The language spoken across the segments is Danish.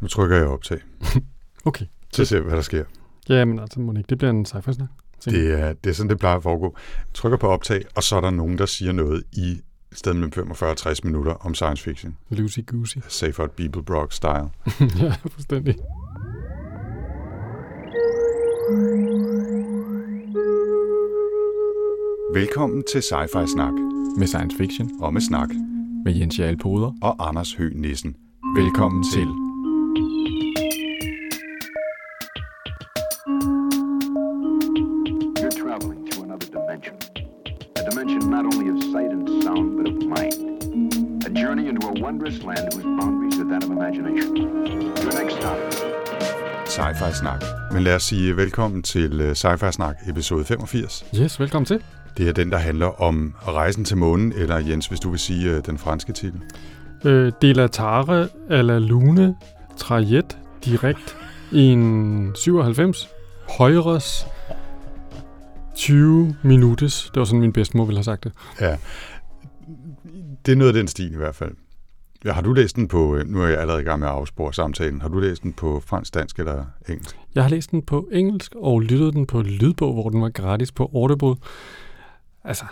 Nu trykker jeg optag. Okay. Så ser vi, hvad der sker. Ja, men altså, Monique, det bliver en sci-fi snak. Det er, det er sådan, det plejer at foregå. Trykker på optag, og så er der nogen, der siger noget i stedet mellem 45 og 60 minutter om science fiction. Lucy Goosey. Safe out Beeple Brock style. ja, fuldstændig. Velkommen til Sci-Fi Snak. Med science fiction. Og med snak. Med Jens Jarl Poder. Og Anders Høgh Nissen. Velkommen til. You're imagination. Your next stop. Sci-Fi Snak. Men lad os sige velkommen til uh, Sci-Fi Snak episode 85. Yes, velkommen til. Det er den, der handler om rejsen til månen, eller Jens, hvis du vil sige uh, den franske titel. Øh, Delatare a la Lune Trajet direkt i en 97 højres 20 minuttes. Det var sådan, min bedstemor ville have sagt det. Ja, det er noget af den stil i hvert fald. Ja, har du læst den på, nu er jeg allerede i gang med at afspore samtalen, har du læst den på fransk, dansk eller engelsk? Jeg har læst den på engelsk og lyttet den på lydbog, hvor den var gratis på Audible. Altså,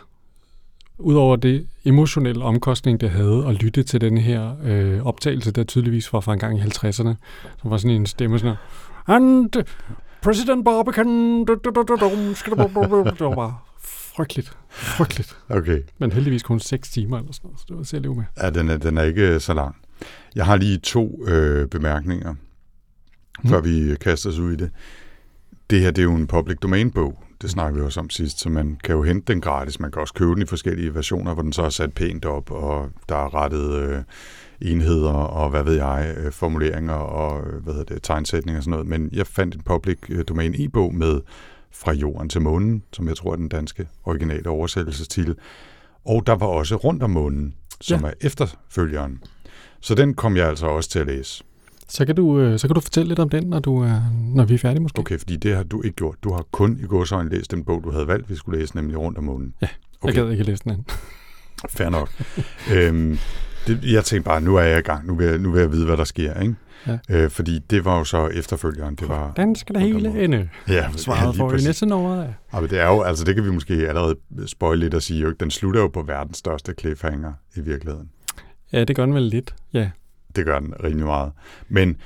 udover det emotionelle omkostning, det havde at lytte til den her øh, optagelse, der tydeligvis var fra en gang i 50'erne, som var sådan en stemme sådan And President Barbican, frygteligt, frygteligt. Okay. Men heldigvis kun 6 timer eller sådan noget, så det var til at leve med. Ja, den er, den er ikke så lang. Jeg har lige to øh, bemærkninger, mm. før vi kaster os ud i det. Det her, det er jo en public domain bog. Det snakker vi også om sidst, så man kan jo hente den gratis. Man kan også købe den i forskellige versioner, hvor den så er sat pænt op, og der er rettet øh, enheder og hvad ved jeg, øh, formuleringer og øh, hvad hedder det, tegnsætninger og sådan noget. Men jeg fandt en public øh, domain e-bog med Fra jorden til månen, som jeg tror er den danske originale oversættelsestitel. Og der var også Rundt om månen, som ja. er efterfølgeren. Så den kom jeg altså også til at læse. Så kan du, øh, så kan du fortælle lidt om den, når, du er, når vi er færdige måske. Okay, fordi det har du ikke gjort. Du har kun i gåsøjne læst den bog, du havde valgt, vi skulle læse, nemlig Rundt om månen. Ja, okay. jeg gad ikke læse den anden. Fair nok. øhm, det, jeg tænkte bare, nu er jeg i gang. Nu vil jeg, nu vil jeg vide, hvad der sker. Ikke? Ja. Øh, fordi det var jo så efterfølgeren. Det var Den skal det hele ende. Ja, Svaret ja, for i næste nummer. Ja. Men det er jo, altså det kan vi måske allerede spoil lidt og sige, jo, den slutter jo på verdens største cliffhanger i virkeligheden. ja, det gør den vel lidt. Ja. Det gør den rimelig meget. Men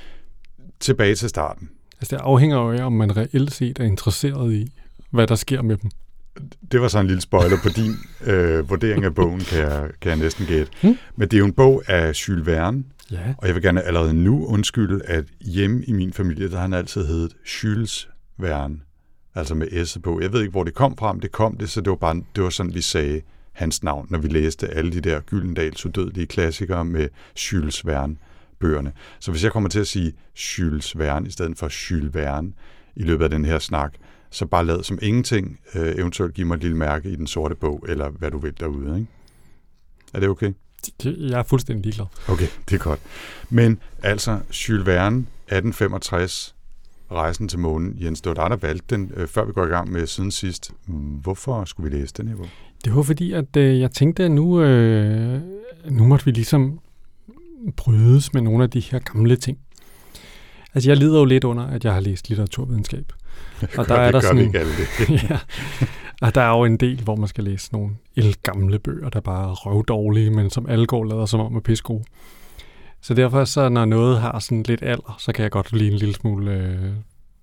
tilbage til starten. Altså det afhænger jo af, om man reelt set er interesseret i, hvad der sker med dem. Det var så en lille spoiler på din øh, vurdering af bogen, kan jeg, kan jeg næsten gætte. Hmm? Men det er jo en bog af Jules Verne, Ja. og jeg vil gerne allerede nu undskylde, at hjemme i min familie, der har han altid heddet Jules Verne, altså med S på. Jeg ved ikke, hvor det kom fra, men det kom det, så det var, bare, det var sådan, vi sagde hans navn, når vi læste alle de der Gyldendals udødelige klassikere med Jules Verne bøgerne. Så hvis jeg kommer til at sige Jules Verne i stedet for Jules Verne i løbet af den her snak, så bare lad som ingenting, øh, eventuelt give mig et lille mærke i den sorte bog, eller hvad du vil derude. Ikke? Er det okay? Det- Jeg er fuldstændig ligeglad. Okay, det er godt. Men altså, Jules Verne, 1865, Rejsen til månen. Jens, det var dig, der valgte den, øh, før vi går i gang med siden sidst. Hvorfor skulle vi læse den her bog? Det var fordi, at øh, jeg tænkte, at nu, øh, nu måtte vi ligesom brydes med nogle af de her gamle ting. Altså, jeg lider jo lidt under, at jeg har læst litteraturvidenskab. Og der er der det gør sådan- vi ikke alle det. ja. Og der er jo en del, hvor man skal læse nogle gamle bøger, der bare er røvdårlige, men som alle går lader som om er pissegode. Så derfor, så når noget har sådan lidt alder, så kan jeg godt lide en lille smule... Øh,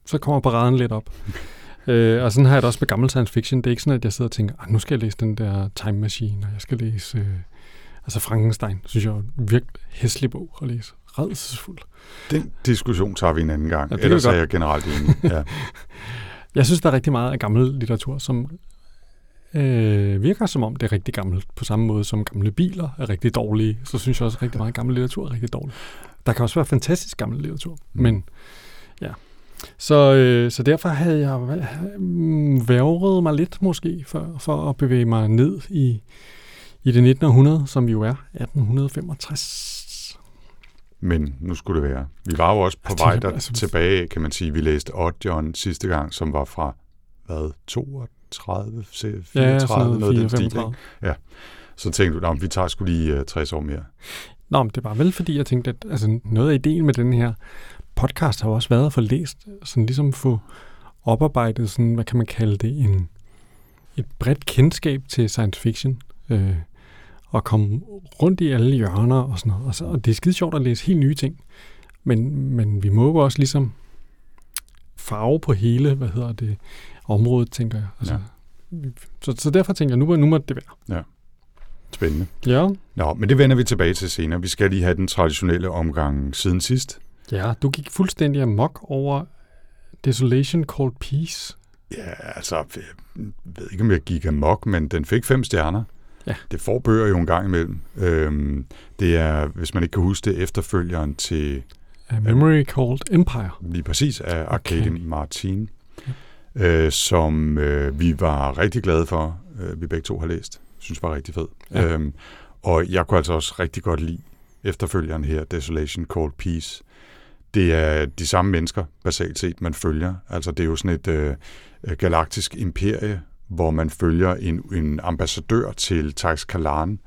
så kommer paraden lidt op. øh, og sådan har jeg det også med gammel science fiction. Det er ikke sådan, at jeg sidder og tænker, "Ah, nu skal jeg læse den der Time Machine, og jeg skal læse... Øh, altså Frankenstein, synes jeg er en virkelig hæslig bog at læse. Redselsfuld. Den diskussion tager vi en anden gang. Ja, Ellers er jeg generelt enig. Ja. Jeg synes, der er rigtig meget af gammel litteratur, som øh, virker som om det er rigtig gammelt. På samme måde som gamle biler er rigtig dårlige, så synes jeg også, at rigtig meget gammel litteratur er rigtig dårlig. Der kan også være fantastisk gammel litteratur, Mm. men ja. Så, øh, så derfor havde jeg værvet mig lidt måske for, for at bevæge mig ned i, i det 1900, som vi jo er, 1865. Men nu skulle det være. Vi var jo også på Altså, vej der altså- tilbage, kan man sige. Vi læste Odd John sidste gang, som var fra, hvad, 32, 34, Ja, sådan noget, noget af den 4, stil, 35. ikke? Så tænkte du, "Nå, vi tager skulle lige uh, 60 år mere. Nå, men det var vel fordi, jeg tænkte, at altså, noget af ideen med den her podcast har jo også været at få læst, sådan ligesom få oparbejdet sådan, hvad kan man kalde det, en, et bredt kendskab til science fiction. Øh, og komme rundt i alle hjørner og sådan noget. Og, så, og det er skide sjovt at læse helt nye ting. Men, men vi må jo også ligesom farve på hele, hvad hedder det, området, tænker jeg. Altså, Ja. så, så derfor tænker jeg, nu, nu må det være. Spændende. Ja. Nå, men det vender vi tilbage til senere. Vi skal lige have den traditionelle omgang siden sidst. Ja, du gik fuldstændig amok over Desolation Called Peace. Ja, altså, jeg ved ikke, om jeg gik amok, men den fik fem stjerner. Ja. Det får bøger jo en gang imellem. Øhm, det er, hvis man ikke kan huske det, efterfølgeren til A Memory Called Empire. lige præcis af Arcadian okay. Martin, øh, som øh, vi var rigtig glade for, øh, vi begge to har læst. Synes var rigtig fed. Ja. Øhm, og jeg kunne altså også rigtig godt lide efterfølgeren her, Desolation Called Peace. Det er de samme mennesker, basalt set, man følger. Altså det er jo sådan et øh, galaktisk imperie, hvor man følger en, en ambassadør til Tax Kalan,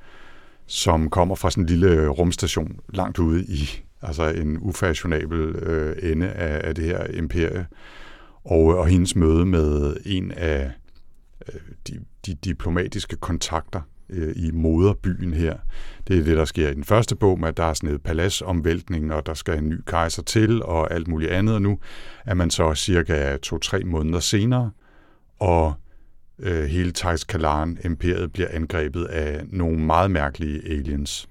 som kommer fra sådan en lille rumstation langt ude i altså en ufashionabel øh, ende af, af det her imperie. Og, og hendes møde med en af øh, de, de diplomatiske kontakter øh, i moderbyen her. Det er det, der sker i den første bog, med at der er sådan et paladsomvæltning, og der skal en ny kejser til, og alt muligt andet. Og nu er man så cirka to-tre måneder senere, og øh, hele Thijs Kalan imperiet bliver angrebet af nogle meget mærkelige aliens.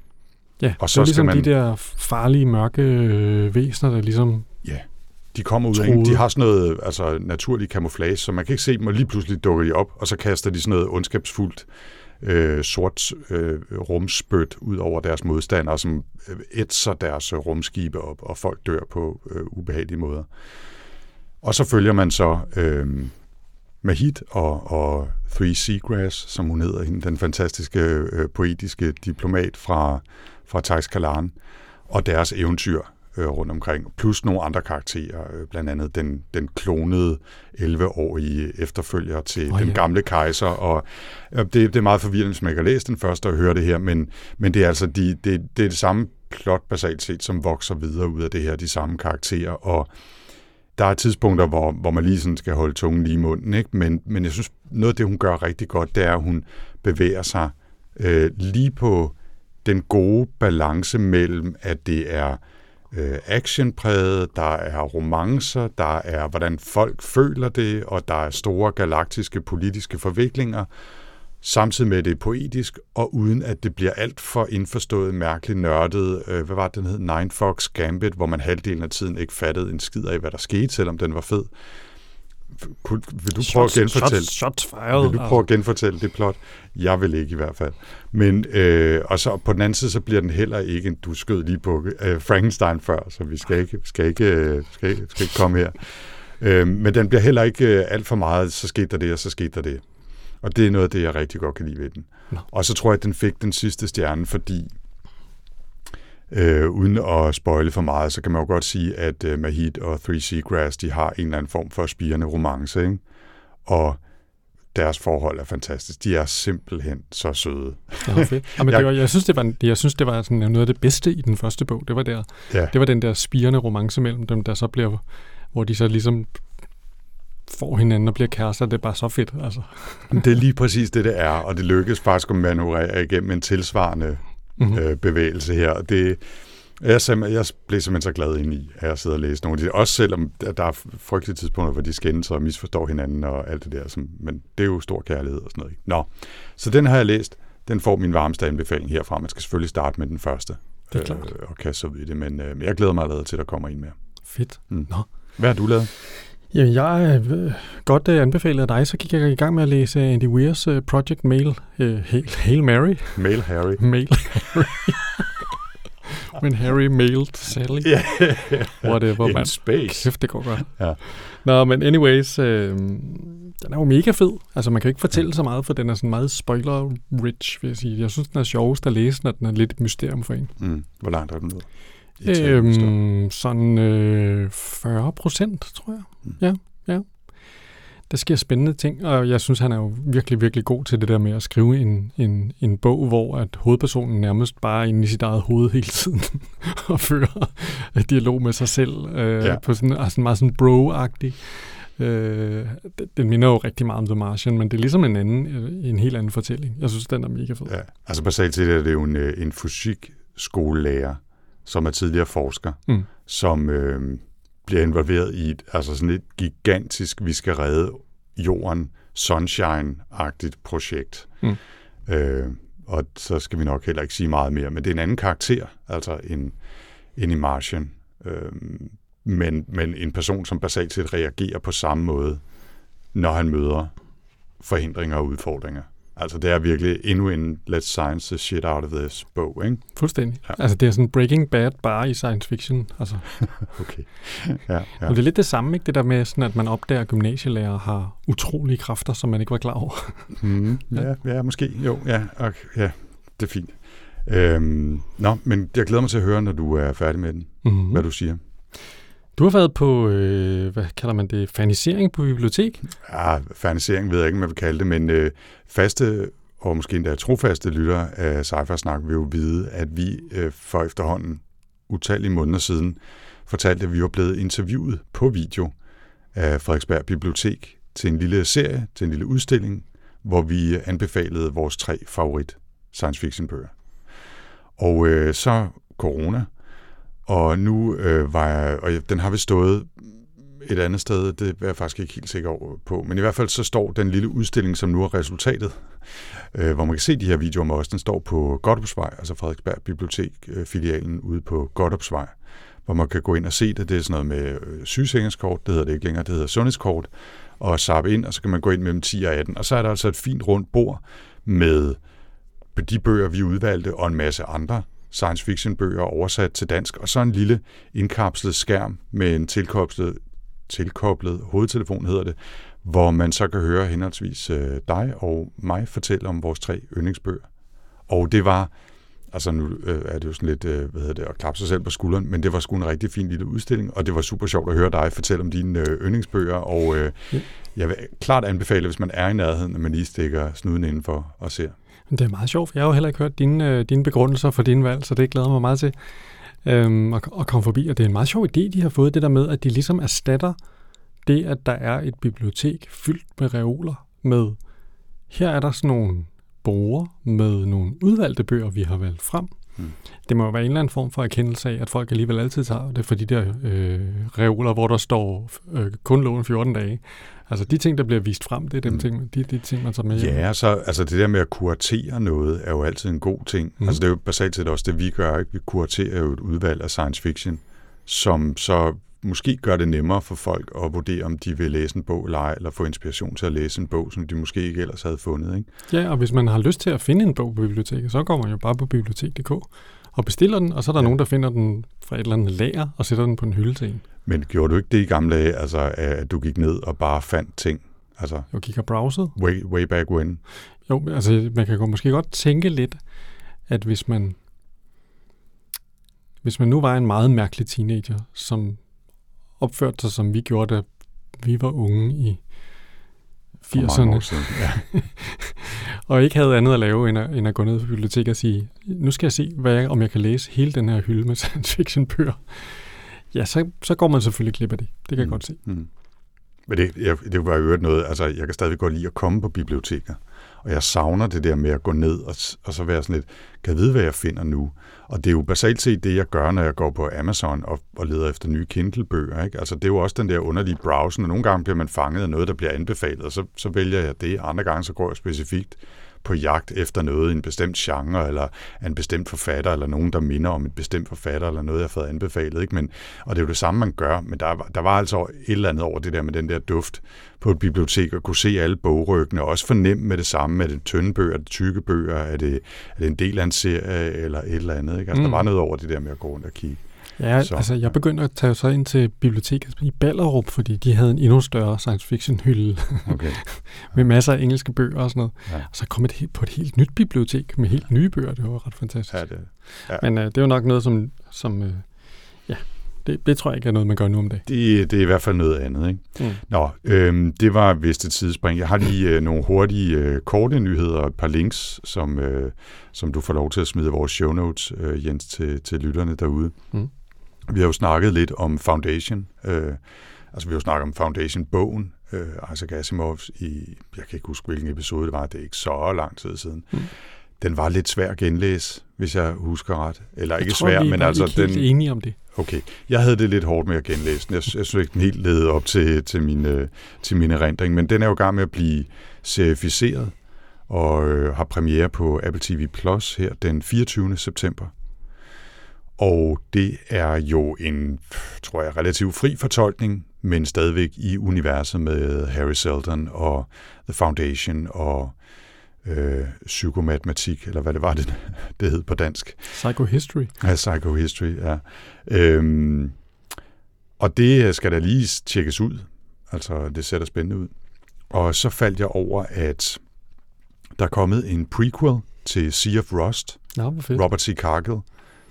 Ja, Og så det er ligesom man- de der farlige, mørke øh, væsener, der ligesom... Ja, de kommer ud af de har sådan noget altså, naturlig camouflage, så man kan ikke se dem, og lige pludselig dukker de op, og så kaster de sådan noget ondskabsfuldt øh, sort øh, rumspødt ud over deres modstandere, som øh, ætser deres øh, rumskibe op, og folk dør på øh, ubehagelige måder. Og så følger man så øh, Mahid og, og Three Seagrass, som hun hedder, hende, den fantastiske øh, poetiske diplomat fra, fra Thijs Kalan, og deres eventyr øh, rundt omkring, plus nogle andre karakterer, øh, blandt andet den, den klonede 11-årige efterfølger til oh, den ja. gamle kejser, og øh, det, det er meget forvirrende, hvis man ikke har læst den første og høre det her, men, men det er altså de, det, det er det samme plot basalt set, som vokser videre ud af det her, de samme karakterer, og der er tidspunkter, hvor, hvor man lige sådan skal holde tungen lige i munden, ikke? Men, men jeg synes, noget af det, hun gør rigtig godt, det er, at hun bevæger sig øh, lige på den gode balance mellem, at det er øh, actionpræget, der er romancer, der er, hvordan folk føler det, og der er store galaktiske politiske forviklinger, samtidig med at det er poetisk, og uden at det bliver alt for indforstået, mærkeligt nørdet. Øh, hvad var det, den hed? Nine Fox Gambit, hvor man halvdelen af tiden ikke fattede en skid af, hvad der skete, selvom den var fed. Kunne, vil du prøve at genfortælle? Shots, shots fired. Vil du prøve at genfortælle det plot? Jeg vil ikke i hvert fald. Men, øh, og så på den anden side, så bliver den heller ikke, en, du skød lige på øh, Frankenstein før, så vi skal ikke, skal ikke, øh, skal, ikke- skal ikke komme her. Øh, men den bliver heller ikke øh, alt for meget, så skete der det, og så skete der det. Og det er noget af det, jeg rigtig godt kan lide ved den. Nå. Og så tror jeg, at den fik den sidste stjerne, fordi øh, uden at spoile for meget, så kan man jo godt sige, at øh, Mahid og Three Seagrass, de har en eller anden form for spirende romance, ikke? Og deres forhold er fantastisk. De er simpelthen så søde. Ja, fedt. Ja, men Jeg- det var, jeg synes, det var, jeg synes, det var sådan noget af det bedste i den første bog. Det var, der, Ja. det var den der spirende romance mellem dem, der så bliver, hvor de så ligesom får hinanden og bliver kærester. Det er bare så fedt. Altså. Det er lige præcis det, det er, og det lykkes faktisk at manøvrere igennem en tilsvarende Mm-hmm. øh, bevægelse her. Og Det, jeg, simpel- jeg blev simpelthen så glad ind i, at jeg sidder og læser nogle af de Også selvom der er frygtelige tidspunkter, hvor de skændes og misforstår hinanden og alt det der. Som, men det er jo stor kærlighed og sådan noget. Ikke? Nå, så den har jeg læst. Den får min varmeste anbefaling herfra. Man skal selvfølgelig starte med den første. Det er klart. Øh, og kaste sig ud i det. Men øh, jeg glæder mig allerede til, at der kommer en mere. Fedt. Mm. Nå. Hvad har du lavet? Jamen, jeg er øh, godt øh, anbefalet af dig, så gik jeg i gang med at læse Andy Weirs øh, Project Mail. Øh, Hail, Hail Mary. Mail Harry. Mail Harry. Men Harry mailed Sally. Ja, Whatever, in mand. space. Kæft, det går godt. Ja. Nå, men anyways, øh, den er jo mega fed. Altså, man kan jo ikke fortælle så meget, for den er sådan meget spoiler-rich, vil jeg sige. Jeg synes, den er sjovest at læse, når den er lidt et mysterium for en. Mm. Hvor langt er den nået? Øhm, sådan øh, 40 procent, tror jeg. Mm. Ja, ja. der sker spændende ting, og jeg synes, han er jo virkelig, virkelig god til det der med at skrive en, en, en bog, hvor at hovedpersonen nærmest bare er inde i sit eget hoved hele tiden og fører dialog med sig selv øh, ja. på sådan, altså meget sådan bro-agtig. Øh, den minder jo rigtig meget om The Martian, men det er ligesom en anden, en helt anden fortælling. Jeg synes, den er mega fed. Ja, altså basalt set er det jo en, øh, en fysikskolelærer, som er tidligere forsker, mm. som øh, bliver involveret i et, altså sådan et gigantisk, vi skal redde jorden, sunshine-agtigt projekt. Mm. Øh, og så skal vi nok heller ikke sige meget mere, men det er en anden karakter, altså en, en i Martian. Øh, men, men en person, som basalt set reagerer på samme måde, når han møder forhindringer og udfordringer. Altså det er virkelig endnu en let's science the shit out of this bog, ikke? Fuldstændig. Ja. Altså det er sådan Breaking Bad bare i science fiction. Altså. okay. Ja, ja. Og det er lidt det samme, ikke? Det der med sådan, at man opdager, at gymnasielærer har utrolige kræfter, som man ikke var klar over. mm, ja, ja, måske. Jo, ja, okay, ja, det er fint. Øhm, nå, men jeg glæder mig til at høre, når du er færdig med den, mm-hmm. hvad du siger. Du har været på, øh, hvad kalder man det, fanisering på bibliotek? Ja, fanisering ved jeg ikke, hvad vi kalde det, men øh, faste og måske endda trofaste lyttere af sci snak vil jo vide, at vi øh, for efterhånden utallige måneder siden fortalte, at vi var blevet interviewet på video af Frederiksberg Bibliotek til en lille serie, til en lille udstilling, hvor vi øh, anbefalede vores tre favorit science fiction bøger. Og øh, så corona, og nu øh, var jeg, og den har vi stået et andet sted, det er jeg faktisk ikke helt sikker på, men i hvert fald så står den lille udstilling, som nu er resultatet, øh, hvor man kan se de her videoer med os, den står på Godopsvej, altså Frederiksberg Bibliotek, øh, filialen ude på Godopsvej, hvor man kan gå ind og se det. Det er sådan noget med øh, sygesikringskort, det hedder det ikke længere, det hedder sundhedskort, og sappe ind, og så kan man gå ind mellem 10 og 18. Og så er der altså et fint rundt bord med de bøger, vi udvalgte, og en masse andre science fiction bøger oversat til dansk, og så en lille indkapslet skærm med en tilkoblet, tilkoblet hovedtelefon, hedder det, hvor man så kan høre henholdsvis øh, dig og mig fortælle om vores tre yndlingsbøger. Og det var, altså nu øh, er det jo sådan lidt, øh, hvad hedder det, at klappe sig selv på skulderen, men det var sgu en rigtig fin lille udstilling, og det var super sjovt at høre dig fortælle om dine yndlingsbøger, og øh, jeg vil klart anbefale, hvis man er i nærheden, at man lige stikker snuden indenfor og ser. Det er meget sjovt, jeg har jo heller ikke hørt dine, øh, dine begrundelser for din valg, så det glæder mig meget til øhm, at, at komme forbi. Og det er en meget sjov idé, de har fået, det der med, at de ligesom erstatter det, at der er et bibliotek fyldt med reoler med, her er der sådan nogle borer med nogle udvalgte bøger, vi har valgt frem. Mm. Det må jo være en eller anden form for erkendelse af, at folk alligevel altid tager det for de der øh, reoler, hvor der står øh, kun lån 14 dage. Altså de ting, der bliver vist frem, det er dem mm. ting, de, de ting, man tager med hjem. Ja, så, altså det der med at kuratere noget, er jo altid en god ting. Mm. Altså det er jo basalt set også det, vi gør. Ikke? Vi kuraterer jo et udvalg af science fiction, som så måske gør det nemmere for folk at vurdere, om de vil læse en bog eller ej, eller få inspiration til at læse en bog, som de måske ikke ellers havde fundet. Ikke? Ja, og hvis man har lyst til at finde en bog på biblioteket, så går man jo bare på bibliotek.dk og bestiller den, og så er der ja. nogen, der finder den fra et eller andet lager og sætter den på en hylde til en. Men gjorde du ikke det i gamle dage, altså, at du gik ned og bare fandt ting? Altså, jeg gik og browsede. Way, way back when. Jo, altså man kan måske godt tænke lidt, at hvis man hvis man nu var en meget mærkelig teenager, som opførte sig, som vi gjorde, da vi var unge i 80'erne. Ja. og ikke havde andet at lave, end at, end at gå ned på biblioteket og sige, nu skal jeg se, hvad jeg, om jeg kan læse hele den her hylde med science fiction bøger. Ja, så, så går man selvfølgelig glip af det. Det kan mm. jeg godt se. Mm. Men det, jeg, det var jo noget, altså jeg kan stadig godt lide at komme på biblioteker. Og jeg savner det der med at gå ned og, og så være sådan lidt, kan jeg vide, hvad jeg finder nu? Og det er jo basalt set det, jeg gør, når jeg går på Amazon og, og leder efter nye Kindle-bøger. Ikke? Altså, det er jo også den der underlige browsen, og nogle gange bliver man fanget af noget, der bliver anbefalet, og så, så vælger jeg det. Andre gange så går jeg specifikt på jagt efter noget i en bestemt genre, eller en bestemt forfatter, eller nogen, der minder om en bestemt forfatter, eller noget, jeg har fået anbefalet. Ikke? Men, og det er jo det samme, man gør, men der, der var altså et eller andet over det der med den der duft på et bibliotek, og kunne se alle bogryggene, og også fornemme med det samme, er det tynde bøger, er det tykke bøger, er det, er det en del af en serie, eller et eller andet. Ikke? Altså, mm. der var noget over det der med at gå rundt og kigge. Ja, så, altså jeg begyndte at tage så ind til biblioteket i Ballerup, fordi de havde en endnu større science fiction hylde okay. med masser af engelske bøger og sådan noget. Ja. Og så kom jeg på et helt nyt bibliotek med helt nye bøger. Det var ret fantastisk. Ja, det, ja. Men uh, det er jo nok noget, som, som uh, ja, Det, det tror jeg ikke er noget, man gør nu om det. Det, det er i hvert fald noget andet, ikke? Mm. Nå, øhm, det var vist et tidsspring. Jeg har lige øh, nogle hurtige, øh, korte nyheder og et par links, som, øh, som du får lov til at smide i vores show notes, øh, Jens, til, til lytterne derude. Mm. Vi har jo snakket lidt om Foundation. Øh, altså, vi har jo snakket om Foundation-bogen, øh, Isaac Asimovs, i, jeg kan ikke huske, hvilken episode det var, det er ikke så lang tid siden. Mm. Den var lidt svær at genlæse, hvis jeg husker ret. Eller Jeg ikke tror, svær, vi men altså ikke helt den... enige om det. Okay, jeg havde det lidt hårdt med at genlæse den. Jeg, jeg synes ikke, den helt ledede op til, til, min, øh, til min erindring, men den er jo i gang med at blive serificeret og øh, har premiere på Apple TV Plus her den 24. september. Og det er jo en, tror jeg, relativt fri fortolkning, men stadigvæk i universet med Harry Seldon og The Foundation og øh, psykomatematik, eller hvad det var, det, det hed på dansk. Psychohistory. Ja, Psychohistory, ja. Øhm, og det skal da lige tjekkes ud. Altså, det ser da spændende ud. Og så faldt jeg over, at der er kommet en prequel til Sea of Rust, Nå, fedt. Robert C. Cargill,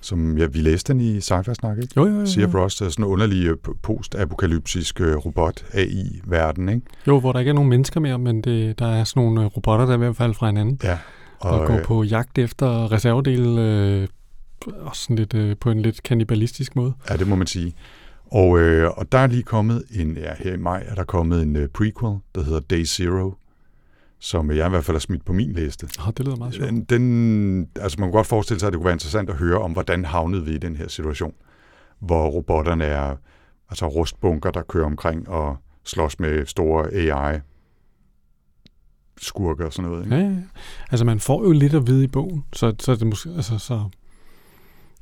som ja, vi læste den i Sci-Fi Snak, ikke? Jo, jo, jo. Sea of jo. Rust er sådan en underlig øh, post-apokalyptisk øh, robot-AI-verden, ikke? jo, hvor der ikke er nogen mennesker mere, men det, der er sådan nogle øh, robotter, der er ved at falde fra hinanden. Ja. Og, og går øh, på jagt efter reservedele øh, og sådan lidt, øh, på en lidt kannibalistisk måde. Ja, det må man sige. Og, øh, og der er lige kommet en, ja, her i maj er der kommet en øh, prequel, der hedder Day Zero, som jeg i hvert fald har smidt på min liste. Oh, det lyder meget sjovt. Den, altså man kan godt forestille sig, at det kunne være interessant at høre om, hvordan havnede vi i den her situation, hvor robotterne er altså rustbunker, der kører omkring og slås med store AI skurker og sådan noget. Ikke? Ja, ja. Altså, man får jo lidt at vide i bogen, så, så det måske, altså, så...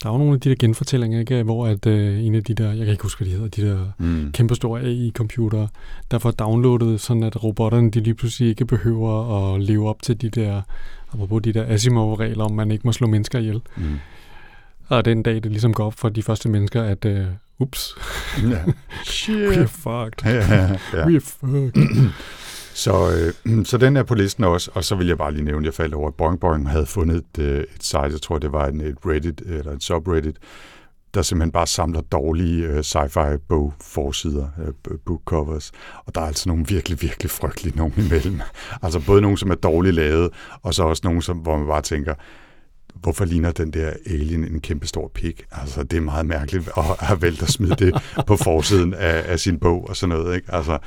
Der er jo nogle af de der genfortællinger, ikke, hvor at øh, en af de der, jeg kan ikke huske, hvad de hedder, de der Mm. kæmpestore AI-computere, der får downloadet, sådan at robotterne de lige pludselig ikke behøver at leve op til de der, apropos de der Asimov-regler, om man ikke må slå mennesker ihjel. Mm. Og den dag, det ligesom går op for de første mennesker, at øh, ups, Ja. we are fucked. ja, ja. We are fucked. Så, øh, så den er på listen også, og så vil jeg bare lige nævne, at jeg faldt over, at Boing Boing havde fundet et, et site, jeg tror det var en, et Reddit eller et subreddit, der simpelthen bare samler dårlige øh, sci-fi bog forsider, øh, book covers, og der er altså nogle virkelig, virkelig frygtelige nogen imellem. Altså både nogle, som er dårligt lavet, og så også nogle, som, hvor man bare tænker, hvorfor ligner den der alien en kæmpe stor pik? Altså, det er meget mærkeligt at have valgt at smide det på forsiden af, af sin bog og sådan noget, ikke? Altså,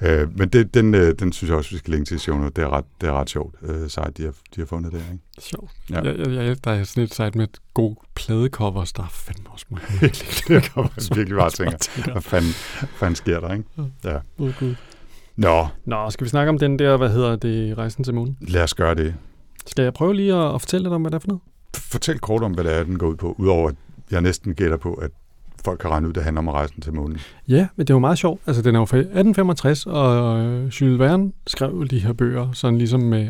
øh, men det, den, øh, den synes jeg også, vi skal linke til show. Det er ret, det er ret sjovt, øh, site, de har, de har fundet der, ikke? Sjovt. Ja. Jeg, jeg, jeg, der er sådan et site med gode pladecovers, der er fandme også mange. det man virkelig bare tænke. Hvad fanden, fanden sker der, ikke? Ja. Oh, Gud. Nå, Nå, skal vi snakke om den der, hvad hedder det, rejsen til månen? lad os gøre det. Skal jeg prøve lige at, at fortælle lidt om, hvad det er for noget? Fortæl kort om, hvad det er, den går ud på, udover at jeg næsten gætter på, at folk kan regne ud, at det handler om rejsen til månen. Ja, men det er jo meget sjovt. Altså, den er jo fra 1865, og øh, Jules Verne skrev de her bøger, sådan ligesom med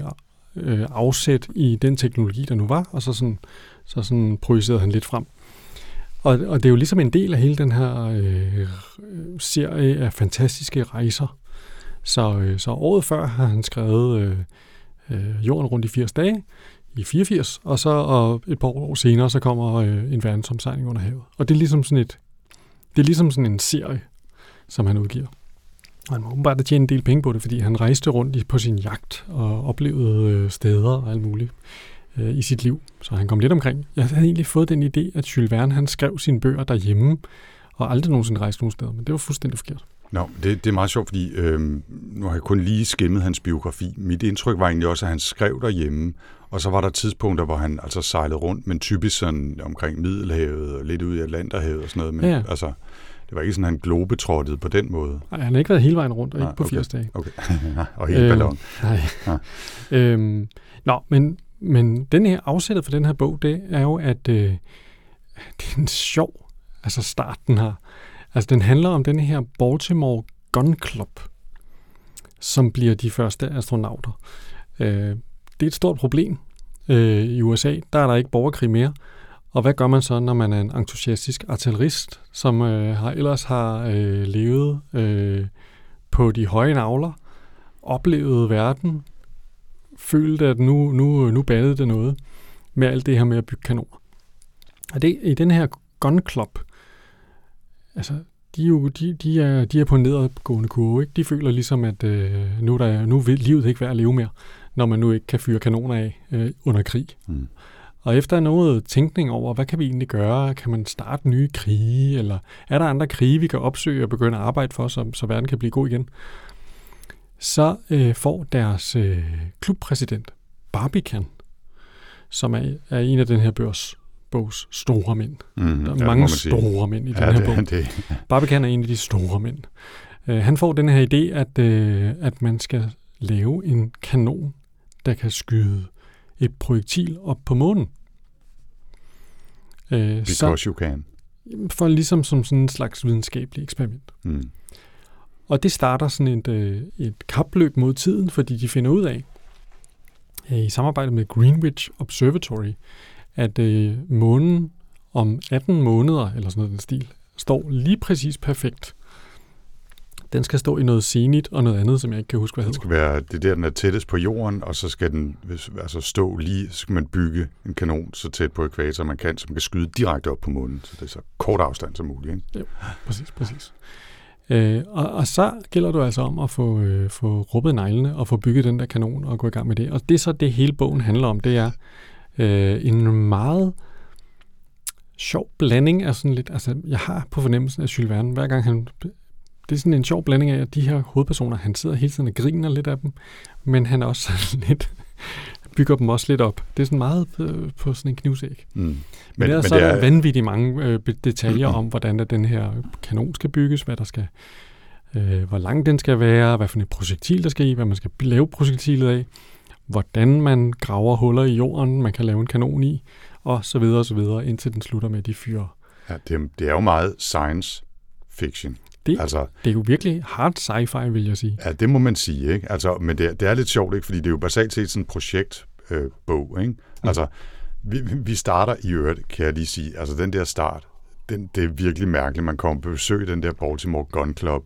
øh, afsæt i den teknologi, der nu var, og så sådan, så sådan projicerede han lidt frem. Og, og det er jo ligesom en del af hele den her øh, serie af fantastiske rejser. Så, øh, så året før har han skrevet øh, øh, Jorden rundt i 80 dage, i 84, og så og et par år senere, så kommer øh, en verdensomsejling under havet. Og det er ligesom sådan et, det er ligesom sådan en serie, som han udgiver. Og han må åbenbart have tjent en del penge på det, fordi han rejste rundt i, på sin jagt og oplevede øh, steder og alt muligt øh, i sit liv. Så han kom lidt omkring. Jeg havde egentlig fået den idé, at Jules Verne han skrev sine bøger derhjemme, og aldrig nogensinde rejste nogen steder, men det var fuldstændig forkert. Nå, det, det er meget sjovt, fordi øh, nu har jeg kun lige skimmet hans biografi. Mit indtryk var egentlig også, at han skrev derhjemme, og så var der tidspunkter, hvor han altså sejlede rundt, men typisk sådan omkring Middelhavet og lidt ud i Atlanterhavet og sådan noget. Men Ja. altså, det var ikke sådan, at han globetrottede på den måde. Nej, han har ikke været hele vejen rundt, og Nej, ikke på okay. 80 dage. Okay, og helt ballon. Nej. Ja. øhm, nå, men, men den her afsættet for den her bog, det er jo, at øh, det er en sjov altså start, den har. Altså, den handler om den her Baltimore Gun Club, som bliver de første astronauter. Øh, det er et stort problem øh, i USA. Der er der ikke borgerkrig mere. Og hvad gør man så, når man er en entusiastisk artillerist, som øh, har, ellers har øh, levet øh, på de høje navler, oplevet verden, følt, at nu, nu, nu bandede det noget med alt det her med at bygge kanoner. Og det, i den her gun club altså, de er jo de, de er, de er på en nedadgående kurve. Ikke? De føler ligesom, at øh, nu, der, nu vil livet ikke være at leve mere, når man nu ikke kan fyre kanoner af øh, under krig. Mm. Og efter noget tænkning over, hvad kan vi egentlig gøre? Kan man starte nye krige? Eller er der andre krige, vi kan opsøge og begynde at arbejde for, så, så verden kan blive god igen? Så øh, får deres øh, klubpræsident, Barbican, som er, er en af den her børs bogs store mænd. Mm, Der er ja, mange store mænd i den ja, her det, bog. Det, Barbican er en af de store mænd. Uh, han får den her idé, at, uh, at man skal lave en kanon, der kan skyde et projektil op på månen. Uh, because you can. for ligesom som sådan en slags videnskabelig eksperiment. Mm. Og det starter sådan et, øh, et kapløb mod tiden, fordi de finder ud af, øh, i samarbejde med Greenwich Observatory, at øh, månen om 18 måneder, eller sådan noget den stil, står lige præcis perfekt. Den skal stå i noget zenit og noget andet, som jeg ikke kan huske, hvad hedder. skal være det der, den er tættest på jorden, og så skal den altså stå lige, så skal man bygge en kanon så tæt på ekvator, man kan, som kan skyde direkte op på månen, så det er så kort afstand som muligt. Ikke? Præcis, præcis. Øh, og, og så gælder det altså om at få, øh, få rubbet neglene og få bygget den der kanon og gå i gang med det. Og det er så det hele bogen handler om. Det er øh, en meget sjov blanding af sådan lidt... Altså, jeg har på fornemmelsen af Jules Verne, hver gang han... Det er sådan en sjov blanding af, at de her hovedpersoner, han sidder hele tiden og griner lidt af dem, men han er også lidt bygger dem også lidt op. Det er sådan meget øh, på sådan en knivsæg. Mm. Men, men ellers så er der vanvittigt mange øh, detaljer Mhm. om, hvordan at den her kanon skal bygges, hvad der skal, øh, hvor lang den skal være, hvad for et projektil der skal i, hvad man skal lave projektilet af, hvordan man graver huller i jorden, man kan lave en kanon i, og så videre og så videre, indtil den slutter med at de fyre. Ja, det, er- det er jo meget science fiction. Det, Altså, det er jo virkelig hard sci-fi, vil jeg sige. ja, det må man sige, ikke? Altså, men det, er- det er lidt sjovt, ikke? Fordi det er jo basalt set sådan en projektbog, øh, bog, ikke? Altså, vi, vi starter i øvrigt, kan jeg lige sige, altså den der start, den, det er virkelig mærkeligt. Man kommer på besøg i den der Baltimore Gun Club,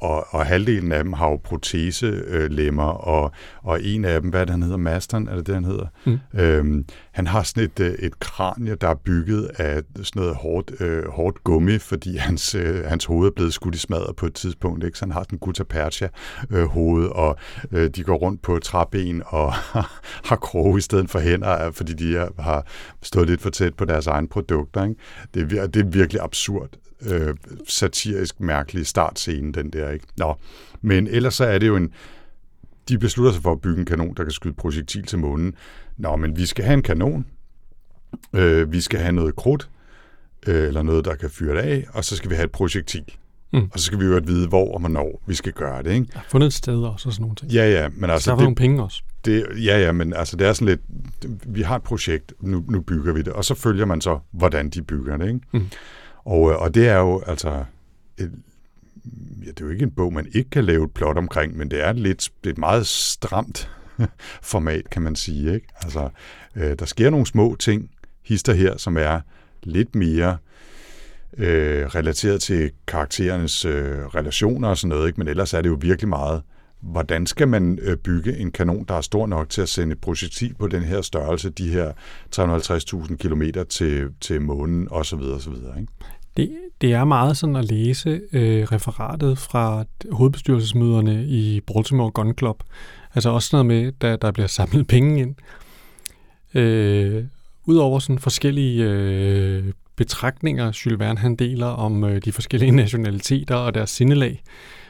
og, og halvdelen af dem har jo proteselemmer, og, og en af dem, hvad er det, han hedder? Masteren, er det det, han hedder? Mm. Øhm, han har sådan et, øh, et kranie, der er bygget af sådan noget hårdt, øh, hårdt gummi, fordi hans, øh, hans hoved er blevet skudt i smadret på et tidspunkt. Ikke? Så han har sådan en gutapercha øh, hoved, og øh, de går rundt på træben og har kroge i stedet for hænder, fordi de har stået lidt for tæt på deres egne produkter. Ikke? Det, er, det er virkelig absurd, øh, satirisk mærkelig startscene, den der. Ikke? Nå, men ellers så er det jo en... De beslutter sig for at bygge en kanon, der kan skyde projektil til månen. Nå, men vi skal have en kanon. Øh, vi skal have noget krudt, øh, eller noget, der kan fyre det af, og så skal vi have et projektil. Mm. Og så skal vi jo vide, hvor og hvornår vi skal gøre det. Ikke? Jeg har fundet et sted også og sådan nogle ting. Ja, ja, men Altså, der Det, nogle penge også. det, ja, ja, men altså, det er sådan lidt... Vi har et projekt, nu, nu bygger vi det, og så følger man så, hvordan de bygger det. Ikke? Mm. Og, øh, og det er jo altså... Et, ja, det er jo ikke en bog, man ikke kan lave et plot omkring, men det er lidt det er et meget stramt format, kan man sige. Ikke? Altså, øh, der sker nogle små ting, hister her, som er lidt mere øh, relateret til karakterernes øh, relationer og sådan noget, ikke? men ellers er det jo virkelig meget, hvordan skal man øh, bygge en kanon, der er stor nok til at sende et projektil på den her størrelse, de her 350.000 km til, til månen osv. osv. Ikke? Det, det er meget sådan at læse øh, referatet fra hovedbestyrelsesmøderne i Baltimore Gun Club. Altså også noget med, da der bliver samlet penge ind. Øh, Udover sådan forskellige øh, betragtninger, Jules Verne han deler om øh, de forskellige nationaliteter og deres sindelag,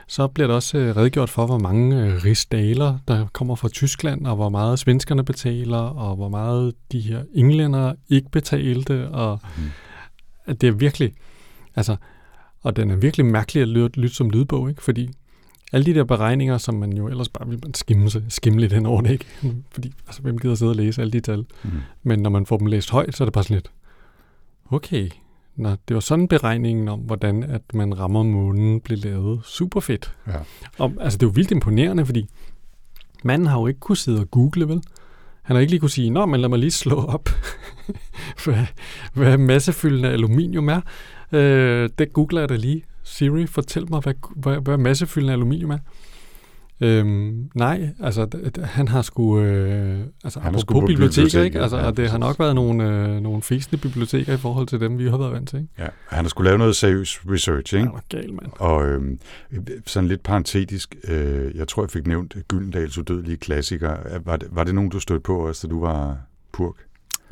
så bliver der også øh, redegjort for, hvor mange øh, rigsdaler, der kommer fra Tyskland, og hvor meget svenskerne betaler, og hvor meget de her englænder ikke betalte, og Mm. at det er virkelig, altså, og den er virkelig mærkelig at lytte, lytte som lydbog, ikke? Fordi alle de der beregninger, som man jo ellers bare vil man skimme, skimme lidt hen over det, ikke? Fordi, altså, hvem gider sidde og læse alle de tal? Mm. Men når man får dem læst højt, så er det bare sådan lidt, okay, Nå, det var sådan beregningen om, hvordan at man rammer månen blev lavet. Super fedt. Ja. Og, altså, det er jo vildt imponerende, fordi manden har jo ikke kunne sidde og google, vel? Han har ikke lige kunne sige, nå, men lad mig lige slå op, hvad, hvad massefyldende aluminium er. Øh, det googler jeg da lige. Siri, fortæl mig, hvad, hvad, hvad massefyldende aluminium er. Øhm, nej, altså han har sgu, øh, altså Han på biblioteker, biblioteket, ikke? Altså, ja, og det har nok været nogle, øh, nogle fæsende biblioteker i forhold til dem, vi har været vant til, ikke? Ja, han har skulle lave noget seriøs research, ikke? Han gal, mand. Og øhm, sådan lidt parentetisk, øh, jeg tror, jeg fik nævnt Gyldendals udødelige klassiker. Var det, var det nogen, du stødte på også, da du var purk?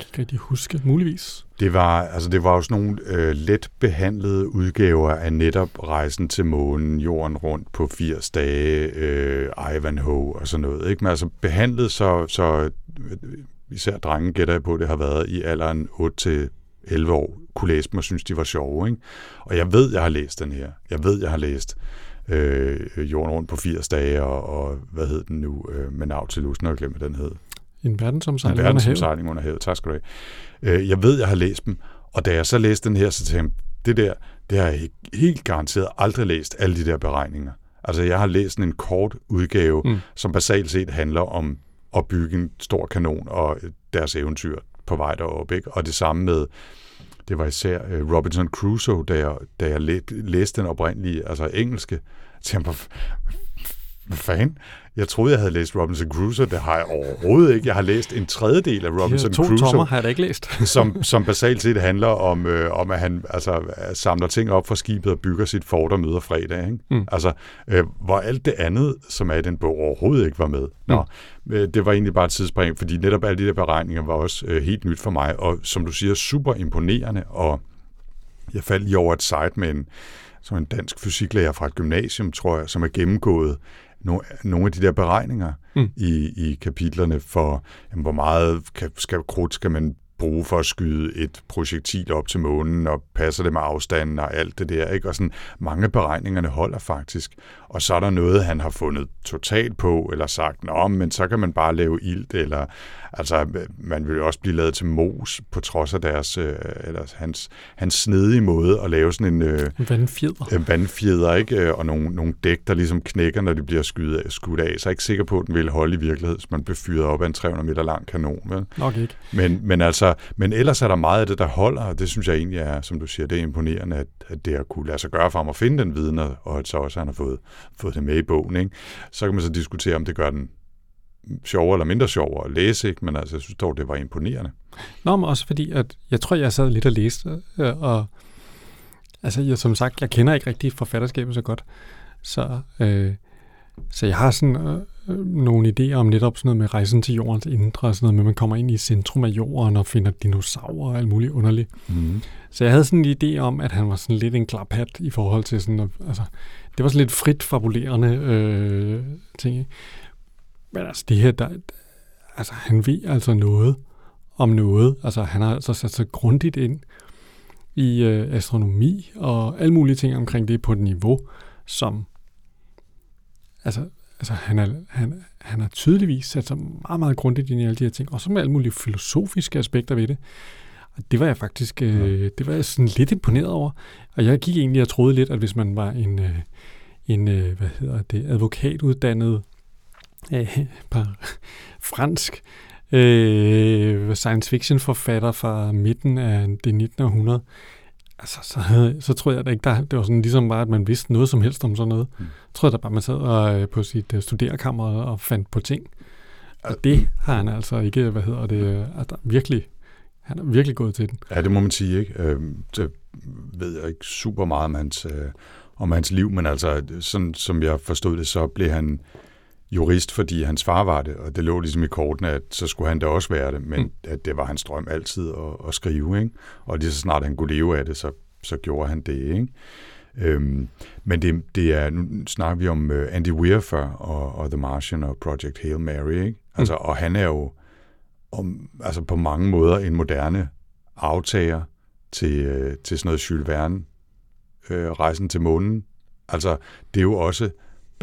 Jeg kan ikke rigtig huske, muligvis. Det var, altså det var jo sådan nogle øh, let behandlede udgaver af netop rejsen til månen, jorden rundt på 80 dage, øh, Ivanhoe og sådan noget. Ikke? Men altså behandlet så, så øh, især drenge gætter jeg på, det har været i alderen 8-11 år, kunne læse dem og synes, de var sjove. Ikke? Og jeg ved, jeg har læst den her. Jeg ved, jeg har læst øh, jorden rundt på 80 dage, og, og hvad hed den nu? Øh, med Nautilus, når jeg glemmer, hvad den hed. En verdensomsejling En verdensomsejling under havet. Tak skal du have. Øh, Jeg ved, jeg har læst dem, og da jeg så læste den her, så tænkte jeg, det der, det har jeg helt- garanteret aldrig læst, alle de der beregninger. Altså, jeg har læst en kort udgave, Mm. som basalt set handler om at bygge en stor kanon og deres eventyr på vej derop. Ikke? Og det samme med, det var især øh, Robinson Crusoe, da jeg, da jeg læ- læste den oprindelige, altså engelske, jeg, hvad, fanden? Jeg troede, jeg havde læst Robinson Crusoe. Det har jeg overhovedet ikke. Jeg har læst en tredjedel af De Robinson to Crusoe tommer har jeg da ikke læst. som, som basalt set handler om, øh, om at han altså, samler ting op fra skibet og bygger sit fort og møder fredag. Ikke? Mm. Altså, øh, hvor alt det andet, som er i den bog, overhovedet ikke var med. Nå, øh, det var egentlig bare et tidsspring, fordi netop alle de der beregninger var også øh, helt nyt for mig, og som du siger, super imponerende, og jeg faldt lige over et site med en, som en dansk fysiklærer fra et gymnasium, tror jeg, som har gennemgået nogle af de der beregninger Mm. i, i kapitlerne for, jamen, hvor meget kan, skal, krudt skal man bruge for at skyde et projektil op til månen, og passer det med afstanden og alt det der. Ikke? Og sådan, mange beregningerne holder faktisk. Og så er der noget, han har fundet totalt på, eller sagt, nå, men så kan man bare lave ilt, eller altså, man vil også blive lavet til mos, på trods af deres, øh, eller hans, hans snedige måde at lave sådan en, øh, vandfjeder. øh, vandfjeder, ikke? Øh, og nogle, nogle dæk, der ligesom knækker, når de bliver skudt af, skudt af. Så er jeg ikke sikker på, at den vil holde i virkelighed, hvis man bliver fyret op af en 300 meter lang kanon. Vel? Nok ikke. Men, men, altså, Altså, men ellers er der meget af det, der holder, og det synes jeg egentlig er, som du siger, det er imponerende, at, at det har kunne lade sig gøre for ham at finde den viden, og at så også han har fået, fået det med i bogen. Ikke? Så kan man så diskutere, om det gør den sjovere eller mindre sjovere at læse, ikke? men altså, jeg synes dog, det var imponerende. Nå, men også fordi, at jeg tror, jeg sad lidt og læste, øh, og altså, jeg, som sagt, jeg kender ikke rigtig forfatterskabet så godt, så, øh, så jeg har sådan øh, nogle idéer om netop sådan noget med rejsen til jordens indre, og sådan noget med, at man kommer ind i centrum af jorden og finder dinosaurer og alt muligt underligt. Mm. Så jeg havde sådan en idé om, at han var sådan lidt en klaphat i forhold til sådan, at, altså, det var sådan lidt frit fabulerende øh, ting. ikke? Men altså, det her, der, altså, han ved altså noget om noget. Altså, han har altså sat sig grundigt ind i øh, astronomi og alle mulige ting omkring det på et niveau, som, altså, altså han, er, han, han har tydeligvis sat sig meget, meget grundigt ind i alle de her ting, og så med alle mulige filosofiske aspekter ved det. Og det var jeg faktisk øh, det var jeg sådan lidt imponeret over. Og jeg gik egentlig og troede lidt, at hvis man var en, øh, en øh, hvad hedder det, advokatuddannet øh, par, fransk øh, science fiction forfatter fra midten af det 19. århundrede, altså, så, havde, så tror jeg da ikke, der, det var sådan ligesom bare, at man vidste noget som helst om sådan noget. Mm. Jeg tror da bare, man sad og, øh, på sit øh, studerekammer og fandt på ting. Og det har han altså ikke, hvad hedder det, øh, altså, virkelig, han er virkelig gået til den. Ja, det må man sige, ikke? Øh, det ved jeg ikke super meget om hans, øh, om hans liv, men altså, sådan som jeg forstod det, så blev han jurist, fordi hans far var det, og det lå ligesom i kortene, at så skulle han da også være det, men Mm. mm. at det var hans drøm altid at, at skrive, ikke? Og lige så snart han kunne leve af det, så, så gjorde han det, ikke? Øhm, men det, det er, nu snakker vi om uh, Andy Weir før, og, og The Martian og Project Hail Mary, ikke? Altså, og han er jo om, altså på mange måder en moderne aftager til, øh, til sådan noget Jules Verne, øh, Rejsen til månen. Altså, det er jo også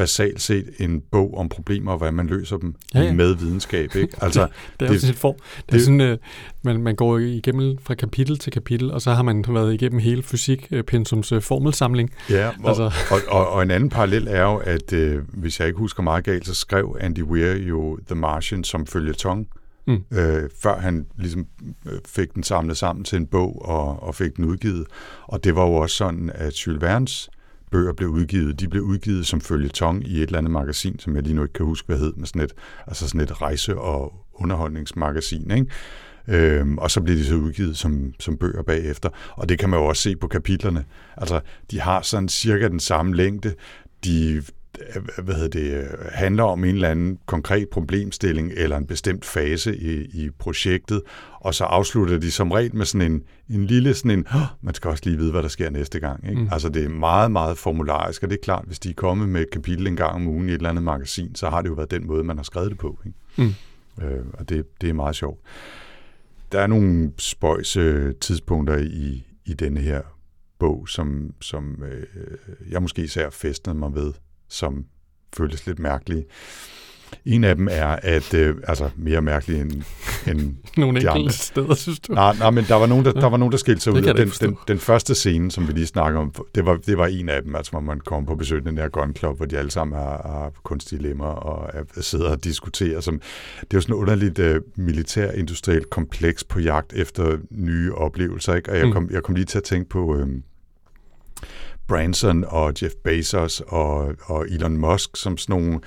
basalt set en bog om problemer, og hvordan man løser dem Ja, ja, med videnskab. Ikke? Altså, Det er Det- også sit form. Det er det- sådan, øh, man, man går igennem fra kapitel til kapitel, og så har man været igennem hele fysik-pensums øh, formelsamling. ja, og, Altså- altså. og, og, og en anden parallel er jo, at øh, hvis jeg ikke husker meget galt, så skrev Andy Weir jo The Martian som følgetong, Mm. øh, før han ligesom øh, fik den samlet sammen til en bog og, og fik den udgivet. Og det var jo også sådan, at Jules Vernes bøger blev udgivet. De blev udgivet som følgetong i et eller andet magasin, som jeg lige nu ikke kan huske, hvad hed, men sådan et, altså sådan et rejse- og underholdningsmagasin, ikke? Øhm, og så bliver de så udgivet som, som bøger bagefter. Og det kan man jo også se på kapitlerne. Altså, de har sådan cirka den samme længde. De, hvad hedder det, handler om en eller anden konkret problemstilling eller en bestemt fase i, i projektet, og så afslutter de som regel med sådan en, en lille sådan en, oh, man skal også lige vide, hvad der sker næste gang. Ikke? Mm. Altså det er meget, meget formularisk, og det er klart, hvis de er kommet med et kapitel en gang om ugen i et eller andet magasin, så har det jo været den måde, man har skrevet det på. Ikke? Mm. Øh, og det, det er meget sjovt. Der er nogle spøjse tidspunkter i, i denne her bog, som, som øh, jeg måske især festede mig ved som føltes lidt mærkelige. En af dem er, at øh, altså mere mærkelig end, end Nogle de andre. steder, synes du? Nej, nej, men der var nogen, der, der, var nogen, der skilte sig ud. Den, ikke den, den, første scene, som vi lige snakker om, det var, det var en af dem, altså hvor man kommer på besøg i den der Gun Club, hvor de alle sammen har, har kunstige lemmer og er, sidder og diskuterer. Som, det er jo sådan et underligt uh, militær-industrielt kompleks på jagt efter nye oplevelser. Ikke? Og jeg kom, jeg kom lige til at tænke på... Øh, Branson og Jeff Bezos og, og Elon Musk som sådan nogle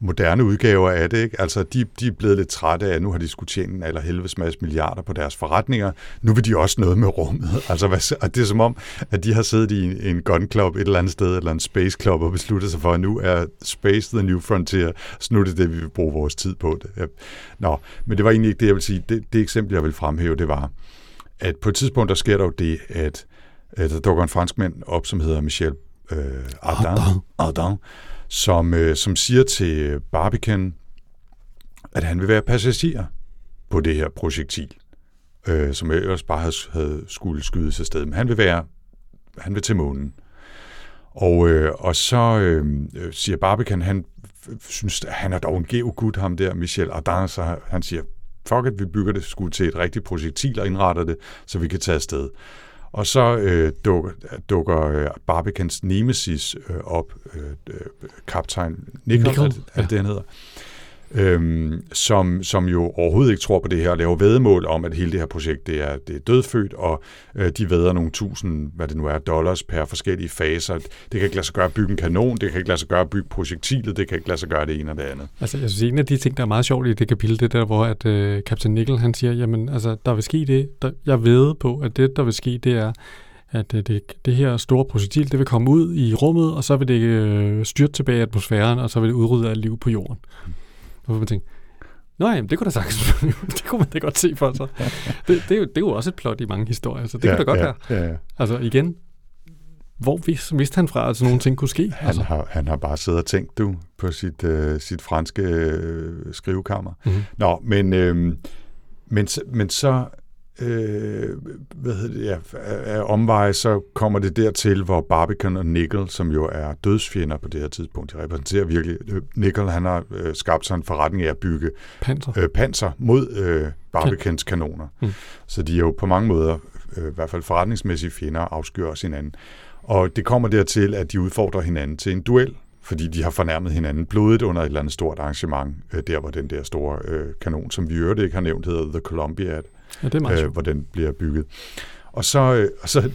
moderne udgaver af det. Ikke? Altså, de, de er blevet lidt trætte af, at nu har de skulle tjene en eller helvedes masse milliarder på deres forretninger. Nu vil de også noget med rummet. Altså, hvad, og det er som om, at de har siddet i en gun club et eller andet sted, eller en space club, og besluttet sig for, at nu er space the new frontier, så nu er det det, vi vil bruge vores tid på. Det. Nå, men det var egentlig ikke det, jeg vil sige. Det, det eksempel, jeg vil fremhæve, det var, at på et tidspunkt, der sker der jo det, at der dukker en franskmand op, som hedder Michel øh, Ardan, Ardan som, øh, som siger til Barbican, at han vil være passager på det her projektil, øh, som ellers bare havde, havde skulle skydes afsted. Men han vil være, han vil til månen. Og, øh, og så øh, siger Barbican, han synes, at han er dog en geogud, ham der, Michel Ardan, så han siger, fuck it, vi bygger det sgu til et rigtigt projektil og indretter det, så vi kan tage afsted. Og så øh, dukker, dukker øh, Barbicans nemesis øh, op, øh, øh, kaptajn Nickel, Nickel. Er det, ja. han hedder, øhm, som, som jo overhovedet ikke tror på det her, og laver vedmål om, at hele det her projekt det er, det er dødfødt, og øh, de væder nogle tusind, hvad det nu er, dollars per forskellige faser. Det kan ikke lade sig gøre at bygge en kanon, det kan ikke lade sig gøre at bygge projektilet, det kan ikke lade sig gøre det ene og det andet. Altså, jeg synes, en af de ting, der er meget sjovt i det kapitel, det der, hvor at, øh, Captain Nickel, han siger, jamen, altså, der vil ske det, der, jeg ved på, at det, der vil ske, det er, at øh, det, det her store projektil, det vil komme ud i rummet, og så vil det øh, styrte tilbage i atmosfæren, og så vil det udrydde alt liv på jorden. Så man tænke, Nå jamen, det kunne da sagtens Det kunne man da godt se for sig. Det, det, er, jo, det er jo også et plot i mange historier, så det ja, kunne da godt ja, være. Ja, ja. Altså igen, hvor vidste, vidste han fra, at sådan nogle ting kunne ske? Han, altså? har, han har bare siddet og tænkt, du, på sit, øh, sit franske øh, skrivekammer. Mm-hmm. Nå, men, øh, men, men så øh, hvad hedder det, ja, af omveje, så kommer det dertil, hvor Barbican og Nickel, som jo er dødsfjender på det her tidspunkt, de repræsenterer virkelig, øh, Nickel han har øh, skabt sig en forretning af at bygge panser, øh, panser mod øh, Barbicans kanoner. Mm. Så de er jo på mange måder, øh, i hvert fald forretningsmæssige fjender, afskyr også hinanden. Og det kommer dertil, at de udfordrer hinanden til en duel, fordi de har fornærmet hinanden blodigt under et eller andet stort arrangement, øh, der hvor den der store øh, kanon, som vi øvrigt ikke har nævnt, hedder The Columbiad, ja, det er meget øh, hvor den bliver bygget. Og så, øh, og så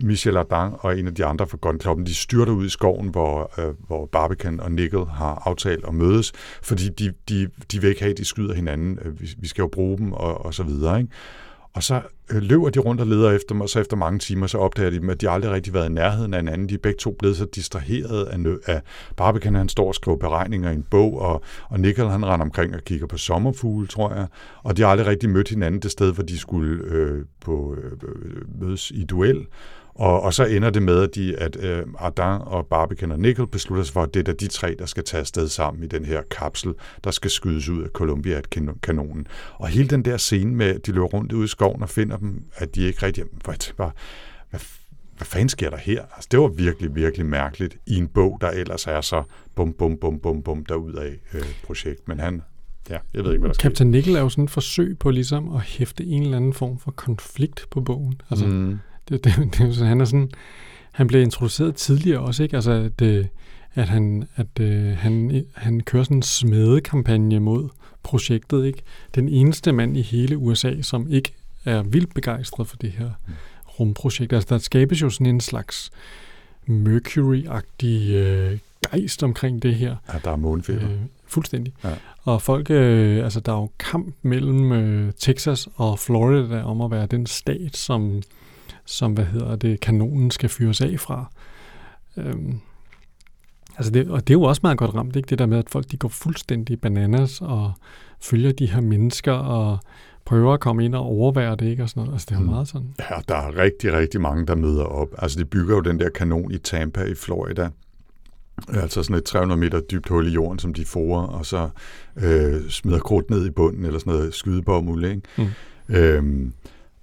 Michel Ardan og en af de andre fra Gun Clubben, de styrter ud i skoven, hvor, øh, hvor Barbican og Nickel har aftalt at mødes, fordi de, de, de vil ikke have, at de skyder hinanden. Vi, vi skal jo bruge dem, og, og så videre. Ikke? Og så øh, Øh, løber de rundt og leder efter dem, og så efter mange timer, så opdager de, at de aldrig rigtig været i nærheden af hinanden. De er begge to blevet så distraheret af, nø- af Barbican, han står og skriver beregninger i en bog, og, og Nickel, han render omkring og kigger på sommerfugle, tror jeg. Og de har aldrig rigtig mødt hinanden det sted, hvor de skulle øh, på, øh, øh mødes i duel. Og, og så ender det med, at, de, at øh, Ardan og Barbican og Nickel beslutter sig for, at det er de tre, der skal tage afsted sammen i den her kapsel, der skal skydes ud af Columbia-kanonen. Og hele den der scene med, at de løber rundt ude i skoven og finder dem, at de ikke rigtig... Bare, hvad, hvad fanden sker der her? Altså, det var virkelig, virkelig mærkeligt i en bog, der ellers er så bum, bum, bum, bum, bum derudad øh, projekt. Men han, ja, jeg ved ikke, hvad der sker. Captain Nickel er jo sådan et forsøg på ligesom at hæfte en eller anden form for konflikt på bogen. Altså, mm. Det, det, det, det, han er sådan, han blev introduceret tidligere også, ikke? Altså, at, at han, at, uh, han, han kører sådan en smedekampagne mod projektet, ikke? Den eneste mand i hele USA, som ikke er vildt begejstret for det her rumprojekt. Altså, der skabes jo sådan en slags Mercury-agtig øh, gejst omkring det her. Ja, der er månefeber. Øh, fuldstændig. Ja. Og folk, øh, altså der er jo kamp mellem øh, Texas og Florida om at være den stat, som, som hvad hedder det, kanonen skal fyres af fra. Øhm, altså det, og det er jo også meget godt ramt, ikke? det der med, at folk de går fuldstændig bananas og følger de her mennesker og prøver at komme ind og overvære det, ikke? Og sådan noget. Altså, det er jo Mm. meget sådan. Ja, der er rigtig, rigtig mange, der møder op. Altså, de bygger jo den der kanon i Tampa i Florida. Altså sådan et 300 meter dybt hul i jorden, som de forer, og så øh, smider krudt ned i bunden, eller sådan noget skydebomuld, ikke? Mm. Øhm,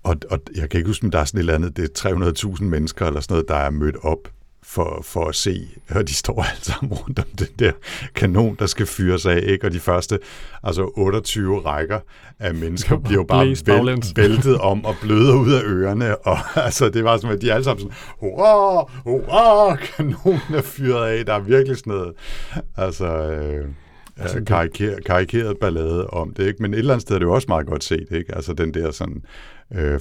og, og jeg kan ikke huske, om der er sådan et eller andet, det er 300.000 mennesker, eller sådan noget, der er mødt op for, for at se, og de står alle sammen rundt om den der kanon, der skal fyres af, ikke? Og de første, altså 28 rækker af mennesker, bliver jo bare vælt, væltet om og bløder ud af ørerne, og altså, det var som, at de alle sammen sådan, hurra, hurra, kanonen er fyret af, der er virkelig sådan noget, altså, øh, Altså, det- karikeret, karikeret ballade om det, ikke? Men et eller andet sted er det jo også meget godt set, ikke? Altså den der sådan øh,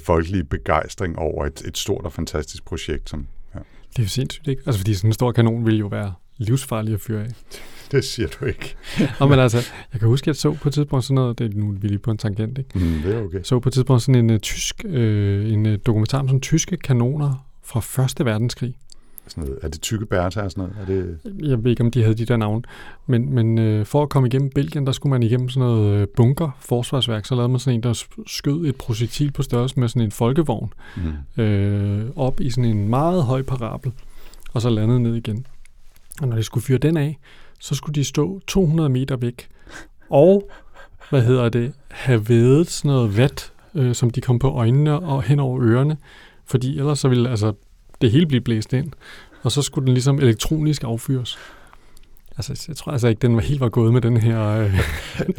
folkelige begejstring over et, et stort og fantastisk projekt, som, ja, Det er jo sindssygt, ikke? Altså, fordi sådan en stor kanon ville jo være livsfarlig at fyre af. det siger du ikke. Og men altså, jeg kan huske, at jeg så på et tidspunkt sådan noget, det er nu vi lige på en tangent, ikke? Mm, det er okay. så på et tidspunkt sådan en uh, tysk, øh, en uh, dokumentar om sådan tyske kanoner fra Første Verdenskrig. Sådan noget. Er det tykke bærta og sådan noget? Er det, Jeg ved ikke, om de havde de der navne. Men, men øh, for at komme igennem Belgien, der skulle man igennem sådan noget øh, bunker, forsvarsværk. Så lavede man sådan en, der sk- skød et projektil på størrelse med sådan en folkevogn mm, øh, op i sådan en meget høj parabel, og så landede ned igen. Og når de skulle fyre den af, så skulle de stå 200 meter væk, og, hvad hedder det, have vedet sådan noget vat, øh, som de kom på øjnene og hen over ørerne, fordi ellers så ville altså, det hele blive blæst ind, og så skulle den ligesom elektronisk affyres. Altså, jeg tror altså ikke, den var helt var gået med den her øh,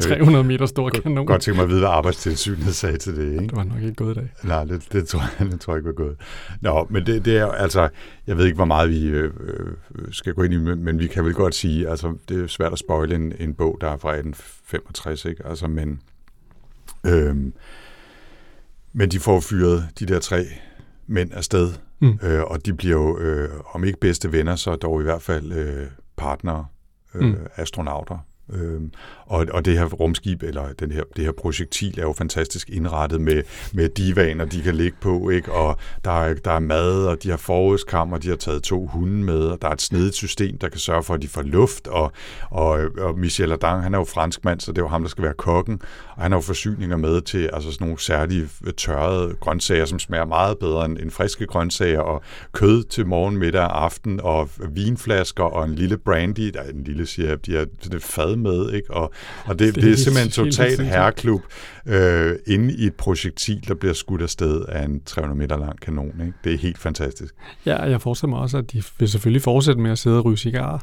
300 meter store kanon. godt tænke mig at vide, hvad arbejdstilsynet sagde til det, ikke? Det var nok ikke gået i dag. Nej, det, det, tror jeg, det tror jeg ikke var gået. Nå, men det, det er altså, jeg ved ikke, hvor meget vi øh, øh, skal gå ind i, men men vi kan vel godt sige, altså, det er svært at spoile en, en bog, der er fra 1865, ikke? Altså, men, øh, men de får fyret de der tre mænd afsted, Mm. øh, og de bliver jo, øh, om ikke bedste venner, så dog i hvert fald øh, partnere, øh, Mm. astronauter. Øh, og, og det her rumskib, eller den her, det her projektil, er jo fantastisk indrettet med, med divaner, de kan ligge på, ikke? og der er, der er mad, og de har forrådskammer, de har taget to hunde med, og der er et snedigt system, der kan sørge for, at de får luft, og, og, og Michel Adam, han er jo franskmand, så det er jo ham, der skal være kokken, og han har jo forsyninger med til altså sådan nogle særlige øh, tørrede grøntsager, som smager meget bedre end, end friske grøntsager, og kød til morgen, middag og aften, og vinflasker, og en lille brandy, der er en lille, siger jeg, de har sådan et fad med, ikke? Og, og det, Det det, er simpelthen totalt herreklub øh, inde i et projektil, der bliver skudt afsted af en 300 meter lang kanon. Ikke? Det er helt fantastisk. Ja, jeg forestiller mig også, at de vil selvfølgelig fortsætte med at sidde og ryge cigarer.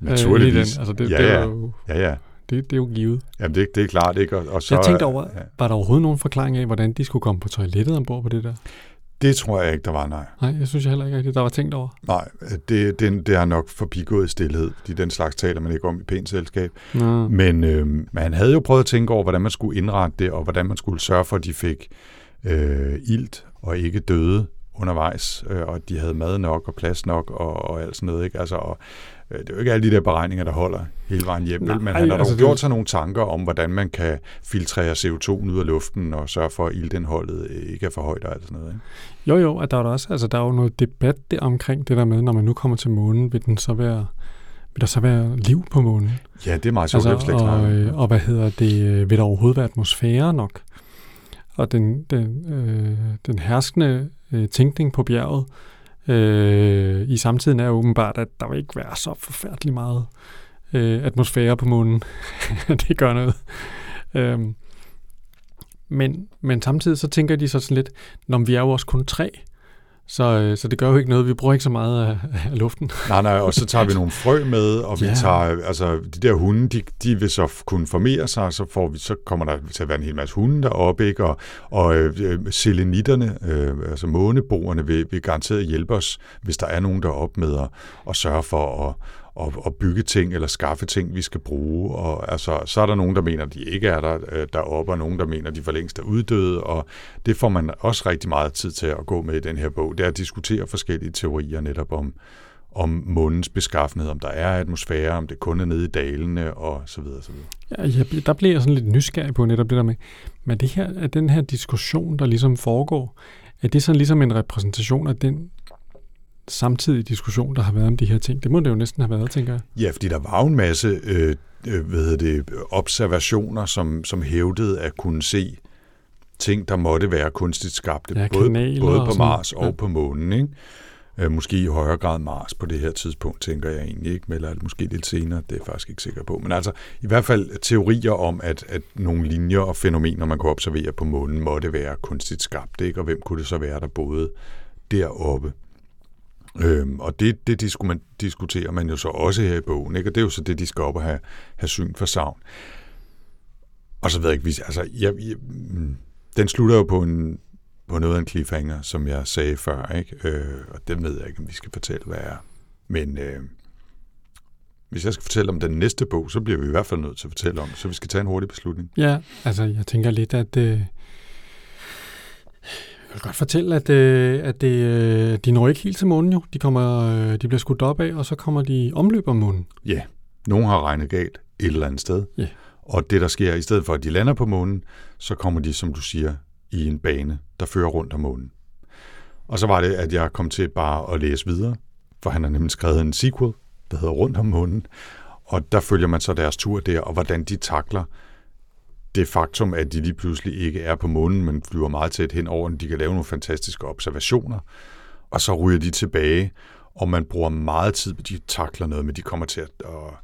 Naturligvis. Øh, den. Altså, det, ja, det, er jo, ja, ja. det, det er jo givet. Jamen, det, det er klart, ikke? Og, og så, Så, jeg tænkte over, ja. var der overhovedet nogen forklaring af, hvordan de skulle komme på toilettet ombord på det der? Det tror jeg ikke, der var, nej. Nej, jeg synes jeg heller ikke rigtigt, der var tænkt over. Nej, det, det, det er nok forbigået stillhed, fordi den slags taler man ikke om i pænt selskab. Nå. Men øh, man havde jo prøvet at tænke over, hvordan man skulle indrette det, og hvordan man skulle sørge for, at de fik øh, ilt og ikke døde undervejs, øh, og de havde mad nok og plads nok og, og alt sådan noget. Ikke? Altså, og, øh, det er jo ikke alle de der beregninger, der holder hele vejen hjem, Nej, men han har altså, dog det- gjort sig nogle tanker om, hvordan man kan filtrere CO2 ud af luften og sørge for, at iltindholdet ikke er for højt og alt sådan noget. Ikke? Jo, jo, at der er der også, altså der er jo noget debat der omkring det der med, når man nu kommer til månen, vil den så være, vil der så være liv på månen? Ja, det er meget sjovt, Altså, og, og, øh, og hvad hedder det, øh, vil der overhovedet være atmosfære nok? Og den, den, øh, den herskende øh, tænkning på bjerget øh, i samtiden er åbenbart, at der vil ikke være så forfærdelig meget øh, atmosfære på månen. det gør noget. Øh, men, men samtidig så tænker de så sådan lidt, når vi er jo også kun tre, så, øh, så det gør jo ikke noget. Vi bruger ikke så meget af, af luften. Nej, nej, og så tager vi nogle frø med, og vi Ja. tager, altså de der hunde, de, de vil så kunne formere sig, så, får vi, så kommer der til at være en hel masse hunde deroppe, ikke? og, og øh, selenitterne, øh, altså måneboerne, vil, vil garanteret hjælpe os, hvis der er nogen deroppe med at, at sørge for at, at, at bygge ting eller skaffe ting, vi skal bruge. Og altså, så er der nogen, der mener, at de ikke er der øh, deroppe, og nogen, der mener, at de for længst er uddøde, og det får man også rigtig meget tid til at gå med i den her bog, det er at diskutere forskellige teorier netop om, om månens beskaffenhed, om der er atmosfære, om det kun er nede i dalene og så videre. Så videre. Ja, jeg, der bliver jeg sådan lidt nysgerrig på netop det der med, men det her, at den her diskussion, der ligesom foregår, er det sådan ligesom en repræsentation af den samtidige diskussion, der har været om de her ting? Det må det jo næsten have været, tænker jeg. Ja, fordi der var jo en masse øh, øh, hvad det, observationer, som, som hævdede at kunne se ting, der måtte være kunstigt skabte, Ja, både, både på. Mars og Ja. på månen. Ikke? Øh, måske i højere grad Mars på det her tidspunkt, tænker jeg egentlig ikke, eller måske lidt senere, det er jeg faktisk ikke sikker på. Men altså, i hvert fald teorier om, at, at nogle linjer og fænomener, man kunne observere på månen, måtte være kunstigt skabt, ikke? og hvem kunne det så være, der boede deroppe. Øhm, og det, det disku, man, diskuterer man jo så også her i bogen, ikke? og det er jo så det, de skal op og have, have syn for savn. Og så ved jeg ikke, hvis, altså, jeg, jeg, mm, den slutter jo på, en, på noget af en cliffhanger, som jeg sagde før, ikke? Øh, og det ved jeg ikke, om vi skal fortælle, hvad er. Men øh, hvis jeg skal fortælle om den næste bog, så bliver vi i hvert fald nødt til at fortælle om så vi skal tage en hurtig beslutning. Ja, altså jeg tænker lidt, at øh, vil godt fortælle, at, øh, at det, øh, de når ikke helt til månen jo. De, kommer, øh, de bliver skudt op af, og så kommer de omløb om månen. Ja, nogen har regnet galt et eller andet sted. Ja. Og det, der sker, i stedet for at de lander på månen, så kommer de, som du siger, i en bane, der fører rundt om månen. Og så var det, at jeg kom til bare at læse videre, for han har nemlig skrevet en sequel, der hedder Rundt om månen. Og der følger man så deres tur der, og hvordan de takler det faktum, at de lige pludselig ikke er på månen, men flyver meget tæt hen over den. De kan lave nogle fantastiske observationer, og så ryger de tilbage, og man bruger meget tid på, de takler noget, men de kommer til at, at,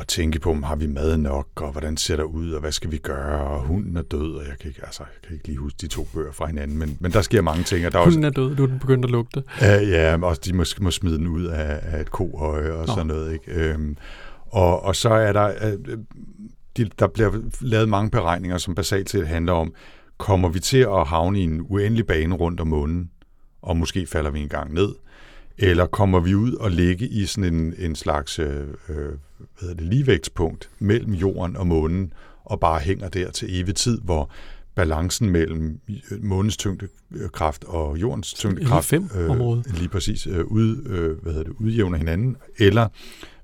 at tænke på, har vi mad nok, og hvordan ser det ud, og hvad skal vi gøre, og hunden er død, og jeg kan ikke, altså, jeg kan ikke lige huske de to bøger fra hinanden, men, men der sker mange ting, og der er også, Hunden er død, nu er den begyndt at lugte. Ja, ja, også de må, må smide den ud af, af et kohøje og Nå. sådan noget. Ikke? Øhm, og, og så er der, øh, de, der bliver lavet mange beregninger, som basalt set handler om, kommer vi til at havne i en uendelig bane rundt om månen, og måske falder vi en gang ned, eller kommer vi ud og ligge i sådan en, en slags øh, øh, hvad det, ligevægtspunkt mellem jorden og månen, og bare hænger der til evig tid, hvor balancen mellem øh, månens tyngdekraft og jordens tyngdekraft område. lige præcis øh, ud, øh, hvad hedder det, udjævner hinanden, eller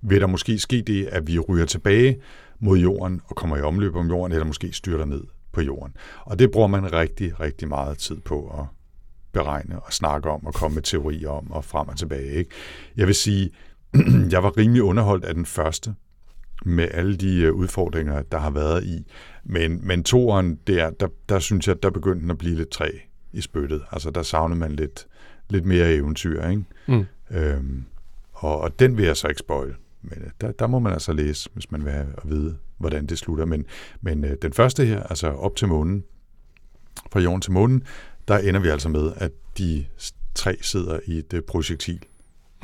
vil der måske ske det, at vi ryger tilbage mod jorden og kommer i omløb om jorden, eller måske styrter ned på jorden. Og det bruger man rigtig, rigtig meget tid på at beregne og snakke om og komme med teorier om og frem og tilbage. Ikke? Jeg vil sige, jeg var rimelig underholdt af den første, med alle de øh, udfordringer, der har været i. Men, men toeren, der, der, der synes jeg, der begyndte den at blive lidt træ i spyttet. Altså, der savnede man lidt, lidt mere eventyr, ikke? Mm. Øhm, og, og den vil jeg så ikke spoil. Men øh, der, der må man altså læse, hvis man vil have at vide, hvordan det slutter. Men, men øh, den første her, altså op til månen, fra jorden til månen, der ender vi altså med, at de tre sidder i et øh, projektil,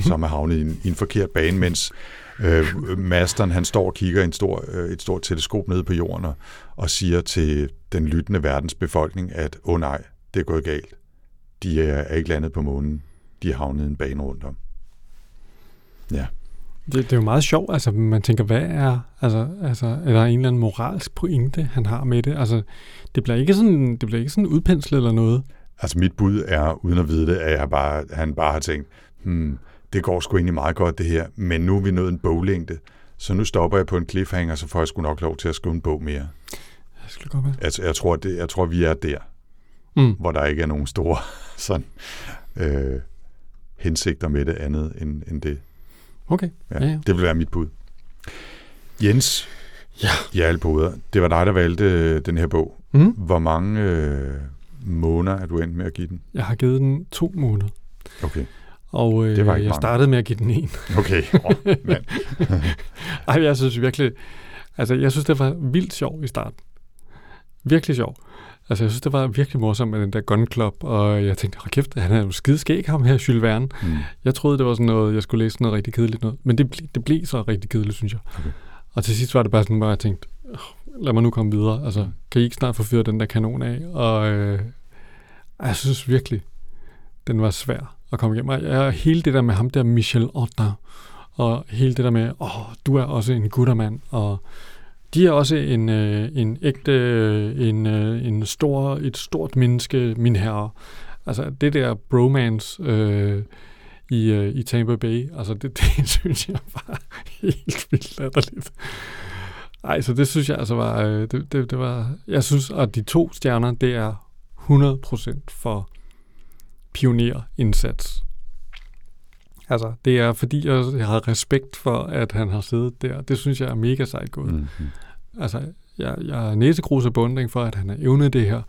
som er havnet i en, i en forkert bane, mens øh, masteren han står og kigger i en stor, øh, et stort teleskop nede på jorden og, og siger til den lyttende verdens befolkning, at åh oh, nej, det er gået galt. De er, er ikke landet på månen. De er havnet i en bane rundt om. Ja. Det, det er jo meget sjovt, altså man tænker, hvad er, altså, altså er der en eller anden moralsk pointe, han har med det? Altså, det bliver ikke sådan, det bliver ikke sådan udpenslet eller noget. Altså mit bud er, uden at vide det, at jeg bare, han bare har tænkt, hmm, det går sgu egentlig meget godt det her, men nu er vi nået en boglængde, så nu stopper jeg på en cliffhanger, så får jeg sgu nok lov til at skrive en bog mere. Det skulle godt være. Altså, jeg, tror, det, jeg tror, vi er der, Mm. hvor der ikke er nogen store sådan, øh, hensigter med det andet end, end det. Okay, Ja, ja, ja. Det vil være mit bud. Jens, Ja. i alle boder, det var dig, der valgte øh, den her bog. Mm. Hvor mange øh, måneder er du endt med at give den? Jeg har givet den to måneder, Okay, og øh, Det var jeg mange. startede med at give den en. okay. Oh, mand. Ej, jeg synes virkelig, altså jeg synes, det var vildt sjov i starten. Virkelig sjov. Altså jeg synes, det var virkelig morsomt med den der Gun Club, og jeg tænkte, hold kæft, han er jo skideskæg, ham her, Jules Verne. Mm. Jeg troede, det var sådan noget, jeg skulle læse noget rigtig kedeligt noget. Men det, ble, det blev så rigtig kedeligt, synes jeg. Okay. Og til sidst var det bare sådan, hvor jeg tænkte, "Åh, lad mig nu komme videre. Altså, kan I ikke snart få fyret den der kanon af? Og øh, jeg synes virkelig, den var svær at komme igennem. Og jeg, hele det der med ham der, Michel Otter, og hele det der med, åh, du er også en guttermand, og de er også en, øh, en ægte, øh, en, øh, en stor, et stort menneske, min herre. Altså det der bromance, øh, i, øh, i Tampa Bay. Altså, det, det synes jeg var helt vildt latterligt. Ej, så det synes jeg altså var, øh, det, det, det var, jeg synes, at de to stjerner, det er 100% for pionerindsats. Altså, det er fordi, jeg, har respekt for, at han har siddet der. Det synes jeg er mega sejt gået. Mm-hmm. Altså, jeg, jeg er næsegrus og bundring for, at han har evnet det her,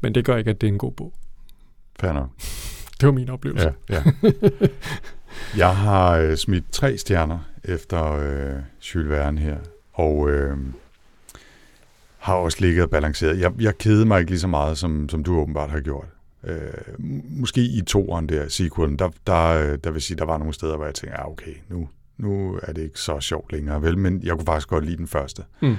men det gør ikke, at det er en god bog. Fair nok. Det var min oplevelse. Ja, ja. jeg har øh, smidt tre stjerner efter øh, Jules Verne her, og øh, har også ligget og balanceret. Jeg, jeg kedede mig ikke lige så meget, som, som du åbenbart har gjort. Øh, måske i toeren der, sequelen, der, der, der vil sige, der var nogle steder, hvor jeg tænkte, ja, okay, nu, nu er det ikke så sjovt længere, vel? Men jeg kunne faktisk godt lide den første. Mm.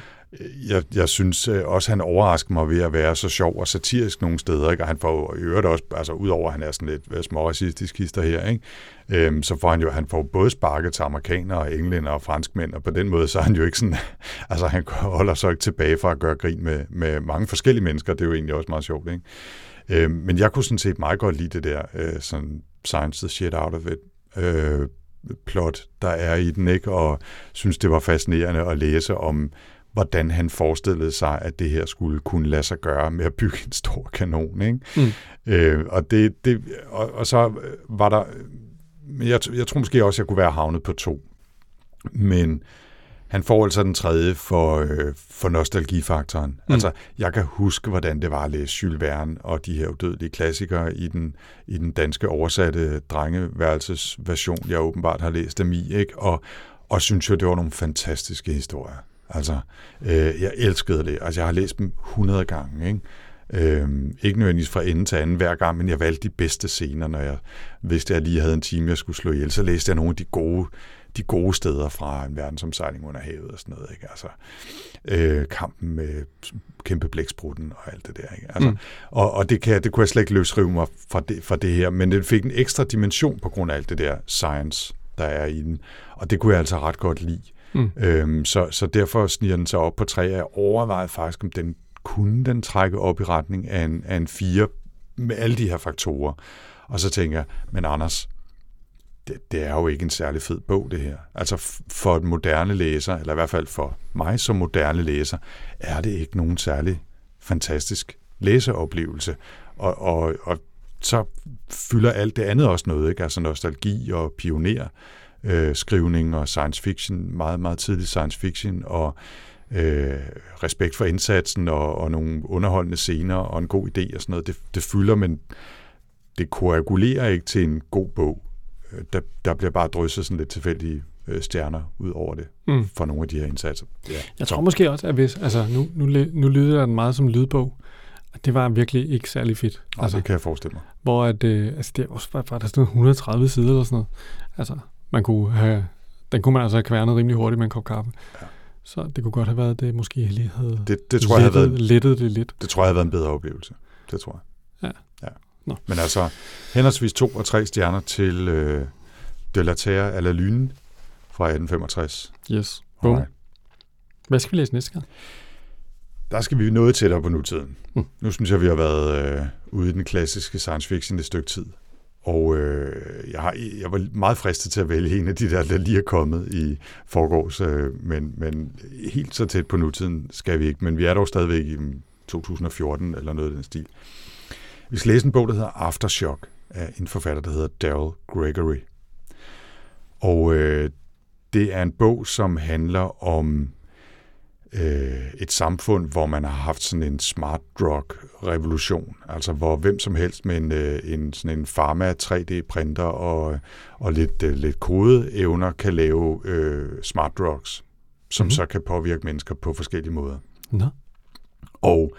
Jeg, jeg synes øh, også, han overrasker mig ved at være så sjov og satirisk nogle steder, ikke? og han får i øvrigt også, altså udover at han er sådan lidt øh, småracistisk hister her, ikke? Øhm, så får han jo, han får både sparket til amerikanere og englænder og franskmænd, og på den måde så er han jo ikke sådan, altså han holder så ikke tilbage fra at gøre grin med, med mange forskellige mennesker, det er jo egentlig også meget sjovt, ikke? Øhm, men jeg kunne sådan set meget godt lide det der, øh, sådan science the shit out of it, øh, plot, der er i den, ikke? og synes, det var fascinerende at læse om, hvordan han forestillede sig, at det her skulle kunne lade sig gøre med at bygge en stor kanon. Ikke? Mm. Øh, og, det, det, og, og så var der... Jeg, jeg tror måske også, jeg kunne være havnet på to. Men han får altså den tredje for, øh, for nostalgifaktoren. Mm. Altså, jeg kan huske, hvordan det var at læse Jules Verne og de her udødelige klassikere i den, i den danske oversatte drengeværelsesversion, jeg åbenbart har læst dem i, ikke? Og, og synes jo, det var nogle fantastiske historier. Altså, øh, jeg elskede det. Altså, jeg har læst dem 100 gange, ikke? Øhm, ikke nødvendigvis fra ende til anden hver gang, men jeg valgte de bedste scener, når jeg vidste, at jeg lige havde en time, jeg skulle slå ihjel. Så læste jeg nogle af de gode, de gode steder fra en verdensomsejling under havet og sådan noget. Ikke? Altså, øh, kampen med kæmpe blæksprutten og alt det der. Ikke? Altså, mm. og, og det, kan, det kunne jeg slet ikke løsrive mig fra det, fra det her, men det fik en ekstra dimension på grund af alt det der science, der er i den. Og det kunne jeg altså ret godt lide. Mm. Øhm, så, så derfor sniger den sig op på tre. Jeg overvejede faktisk, om den kunne den trække op i retning af en, af en fire med alle de her faktorer. Og så tænker jeg, men Anders, det, det er jo ikke en særlig fed bog, det her. Altså for et moderne læser, eller i hvert fald for mig som moderne læser, er det ikke nogen særlig fantastisk læseoplevelse. Og, og, og så fylder alt det andet også noget, ikke? altså nostalgi og pioner øh, skrivning og science fiction, meget, meget tidlig science fiction, og øh, respekt for indsatsen, og, og nogle underholdende scener, og en god idé og sådan noget. Det, det fylder, men det koagulerer ikke til en god bog. Øh, der, der bliver bare drysset sådan lidt tilfældige øh, stjerner ud over det mm. for nogle af de her indsatser. Ja. Jeg tror måske også, at hvis, altså nu, nu, nu lyder den meget som lydbog, det var virkelig ikke særlig fedt. Nej, altså, det kan jeg forestille mig. Hvor at, øh, altså det også var, var der sådan 130 sider eller sådan noget. Altså, man kunne have, den kunne man altså have kværnet rimelig hurtigt med en kop kaffe. Ja. Så det kunne godt have været, det måske lige havde det, det tror lettet, jeg havde været, lettet det lidt. Det tror jeg havde været en bedre oplevelse. Det tror jeg. Nå. Men altså, henholdsvis to og tre stjerner til øh, De la Terre à la Lune fra 1865. Yes. Boom. Hvad skal vi læse næste gang? Der skal vi noget tættere på nutiden. Mm. Nu synes jeg, vi har været øh, ude i den klassiske science fiction et stykke tid. Og øh, jeg, har, jeg var meget fristet til at vælge en af de der, der lige er kommet i forgårs, øh, men, men helt så tæt på nutiden skal vi ikke. Men vi er dog stadigvæk i 2014 eller noget af den stil. Vi skal læse en bog, der hedder Aftershock af en forfatter, der hedder Daryl Gregory. Og øh, det er en bog, som handler om øh, et samfund, hvor man har haft sådan en smart drug revolution, altså hvor hvem som helst med en, øh, en, sådan en pharma 3D-printer og, og lidt, øh, lidt kodeevner kan lave øh, smart drugs, som mm-hmm. så kan påvirke mennesker på forskellige måder. Nå. Og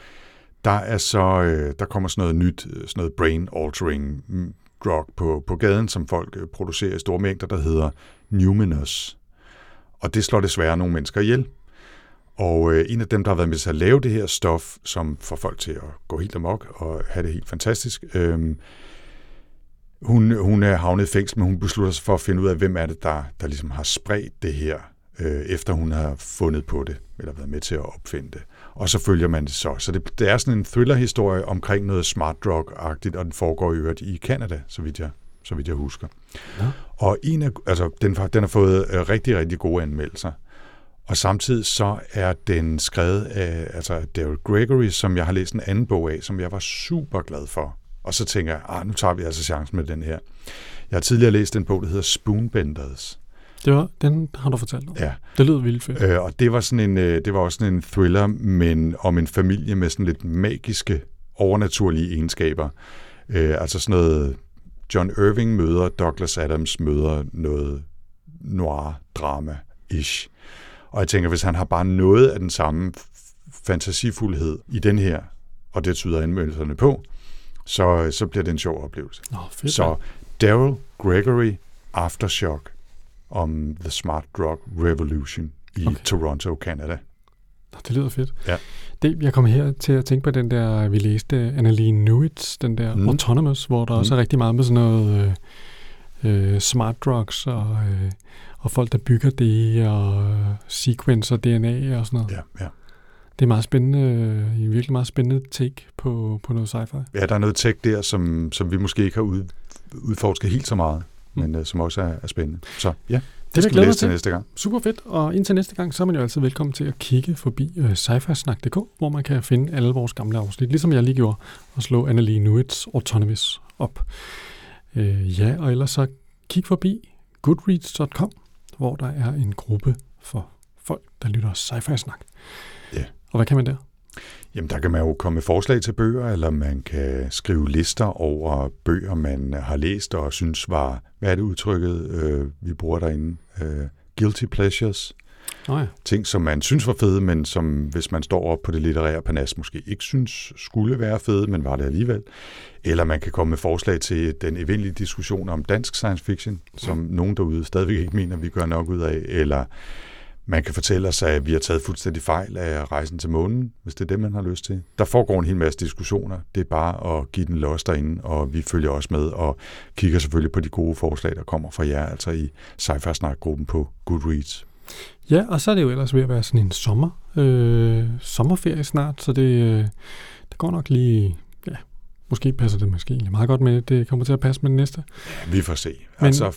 der er så øh, der kommer sådan noget nyt, øh, sådan noget brain altering drug mm, på, på gaden, som folk øh, producerer i store mængder, der hedder Numinous. Og det slår desværre nogle mennesker ihjel. Og øh, en af dem, der har været med til at lave det her stof, som får folk til at gå helt amok og have det helt fantastisk, øh, hun, hun er havnet i fængsel, men hun beslutter sig for at finde ud af, hvem er det, der, der ligesom har spredt det her, øh, efter hun har fundet på det, eller været med til at opfinde det. Og så følger man det så. Så det, det er sådan en thriller-historie omkring noget smart drug-agtigt, og den foregår i øvrigt i Canada, så vidt jeg så vidt jeg husker. Nå. Og en af, altså, den, den har fået øh, rigtig, rigtig gode anmeldelser. Og samtidig så er den skrevet af altså Daryl Gregory, som jeg har læst en anden bog af, som jeg var super glad for. Og så tænker jeg, ah, nu tager vi altså chancen med den her. Jeg har tidligere læst en bog, der hedder Spoonbenders. Det var, den har du fortalt om. Ja. Det lyder vildt fedt. Øh, og det var, sådan en, øh, det var også sådan en thriller, men om en familie med sådan lidt magiske, overnaturlige egenskaber. Øh, altså sådan noget, John Irving møder Douglas Adams møder noget noir-drama-ish. Og jeg tænker, hvis han har bare noget af den samme fantasifuldhed i den her, og det tyder anmeldelserne på, så, så bliver det en sjov oplevelse. Nå, fedt. Så Daryl Gregory Aftershock om The Smart Drug Revolution i Okay. Toronto, Canada. Nå, det lyder fedt. Ja. Det, jeg kom her til at tænke på den der, vi læste, Annalie Newitz, den der Mm. Autonomous, hvor der mm. også er rigtig meget med sådan noget øh, øh, smart drugs og, øh, og folk, der bygger det, og øh, sequencer DNA og sådan noget. Ja, ja. Det er meget spændende, øh, en virkelig meget spændende take på, på noget sci-fi. ja, der er noget tech der, som, som vi måske ikke har ud, udforsket helt så meget. Men uh, som også er, er spændende. Så ja, det, jeg skal vi læse til næste gang. Super fedt, og indtil næste gang, så er man jo altid velkommen til at kigge forbi øh, sci-fi-snak.dk, hvor man kan finde alle vores gamle afsnit, ligesom jeg lige gjorde, og slå Annalie Newitz Autonomous op. Øh, ja, og ellers så kig forbi goodreads.com, hvor der er en gruppe for folk, der lytter sci-fi-snak. Ja. Og hvad kan man der? Jamen, der kan man jo komme med forslag til bøger, eller man kan skrive lister over bøger, man har læst og synes var, hvad er det udtrykket, øh, vi bruger derinde? Øh, guilty pleasures. Nå ja, ting, som man synes var fede, men som hvis man står op på det litterære panas, måske ikke synes skulle være fede, men var det alligevel. Eller man kan komme med forslag til den evindelige diskussion om dansk science fiction, som nogen derude stadigvæk ikke mener, vi gør nok ud af. Eller man kan fortælle os, at vi har taget fuldstændig fejl af rejsen til månen, hvis det er det, man har lyst til. Der foregår en hel masse diskussioner. Det er bare at give den los derinde, og vi følger også med og kigger selvfølgelig på de gode forslag, der kommer fra jer, altså i sci gruppen på Goodreads. Ja, og så er det jo ellers ved at være sådan en sommer, øh, sommerferie snart, så det, øh, det går nok lige, måske passer det måske egentlig meget godt med, det kommer til at passe med den næste. Ja, vi får se. Men-. Altså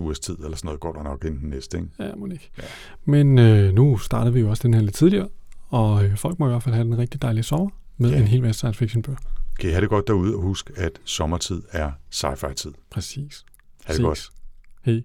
5-6 ugers tid eller sådan noget går der nok inden den næste. Ikke? Ja, må ikke. Ja. Men øh, nu startede vi jo også den her lidt tidligere, og øh, folk må i hvert fald have en rigtig dejlig sommer med Ja. en hel masse science fiction bøger. Kan I have det godt derude og husk, at sommertid er sci-fi tid. Præcis. Ha' det godt. Ses. Hej.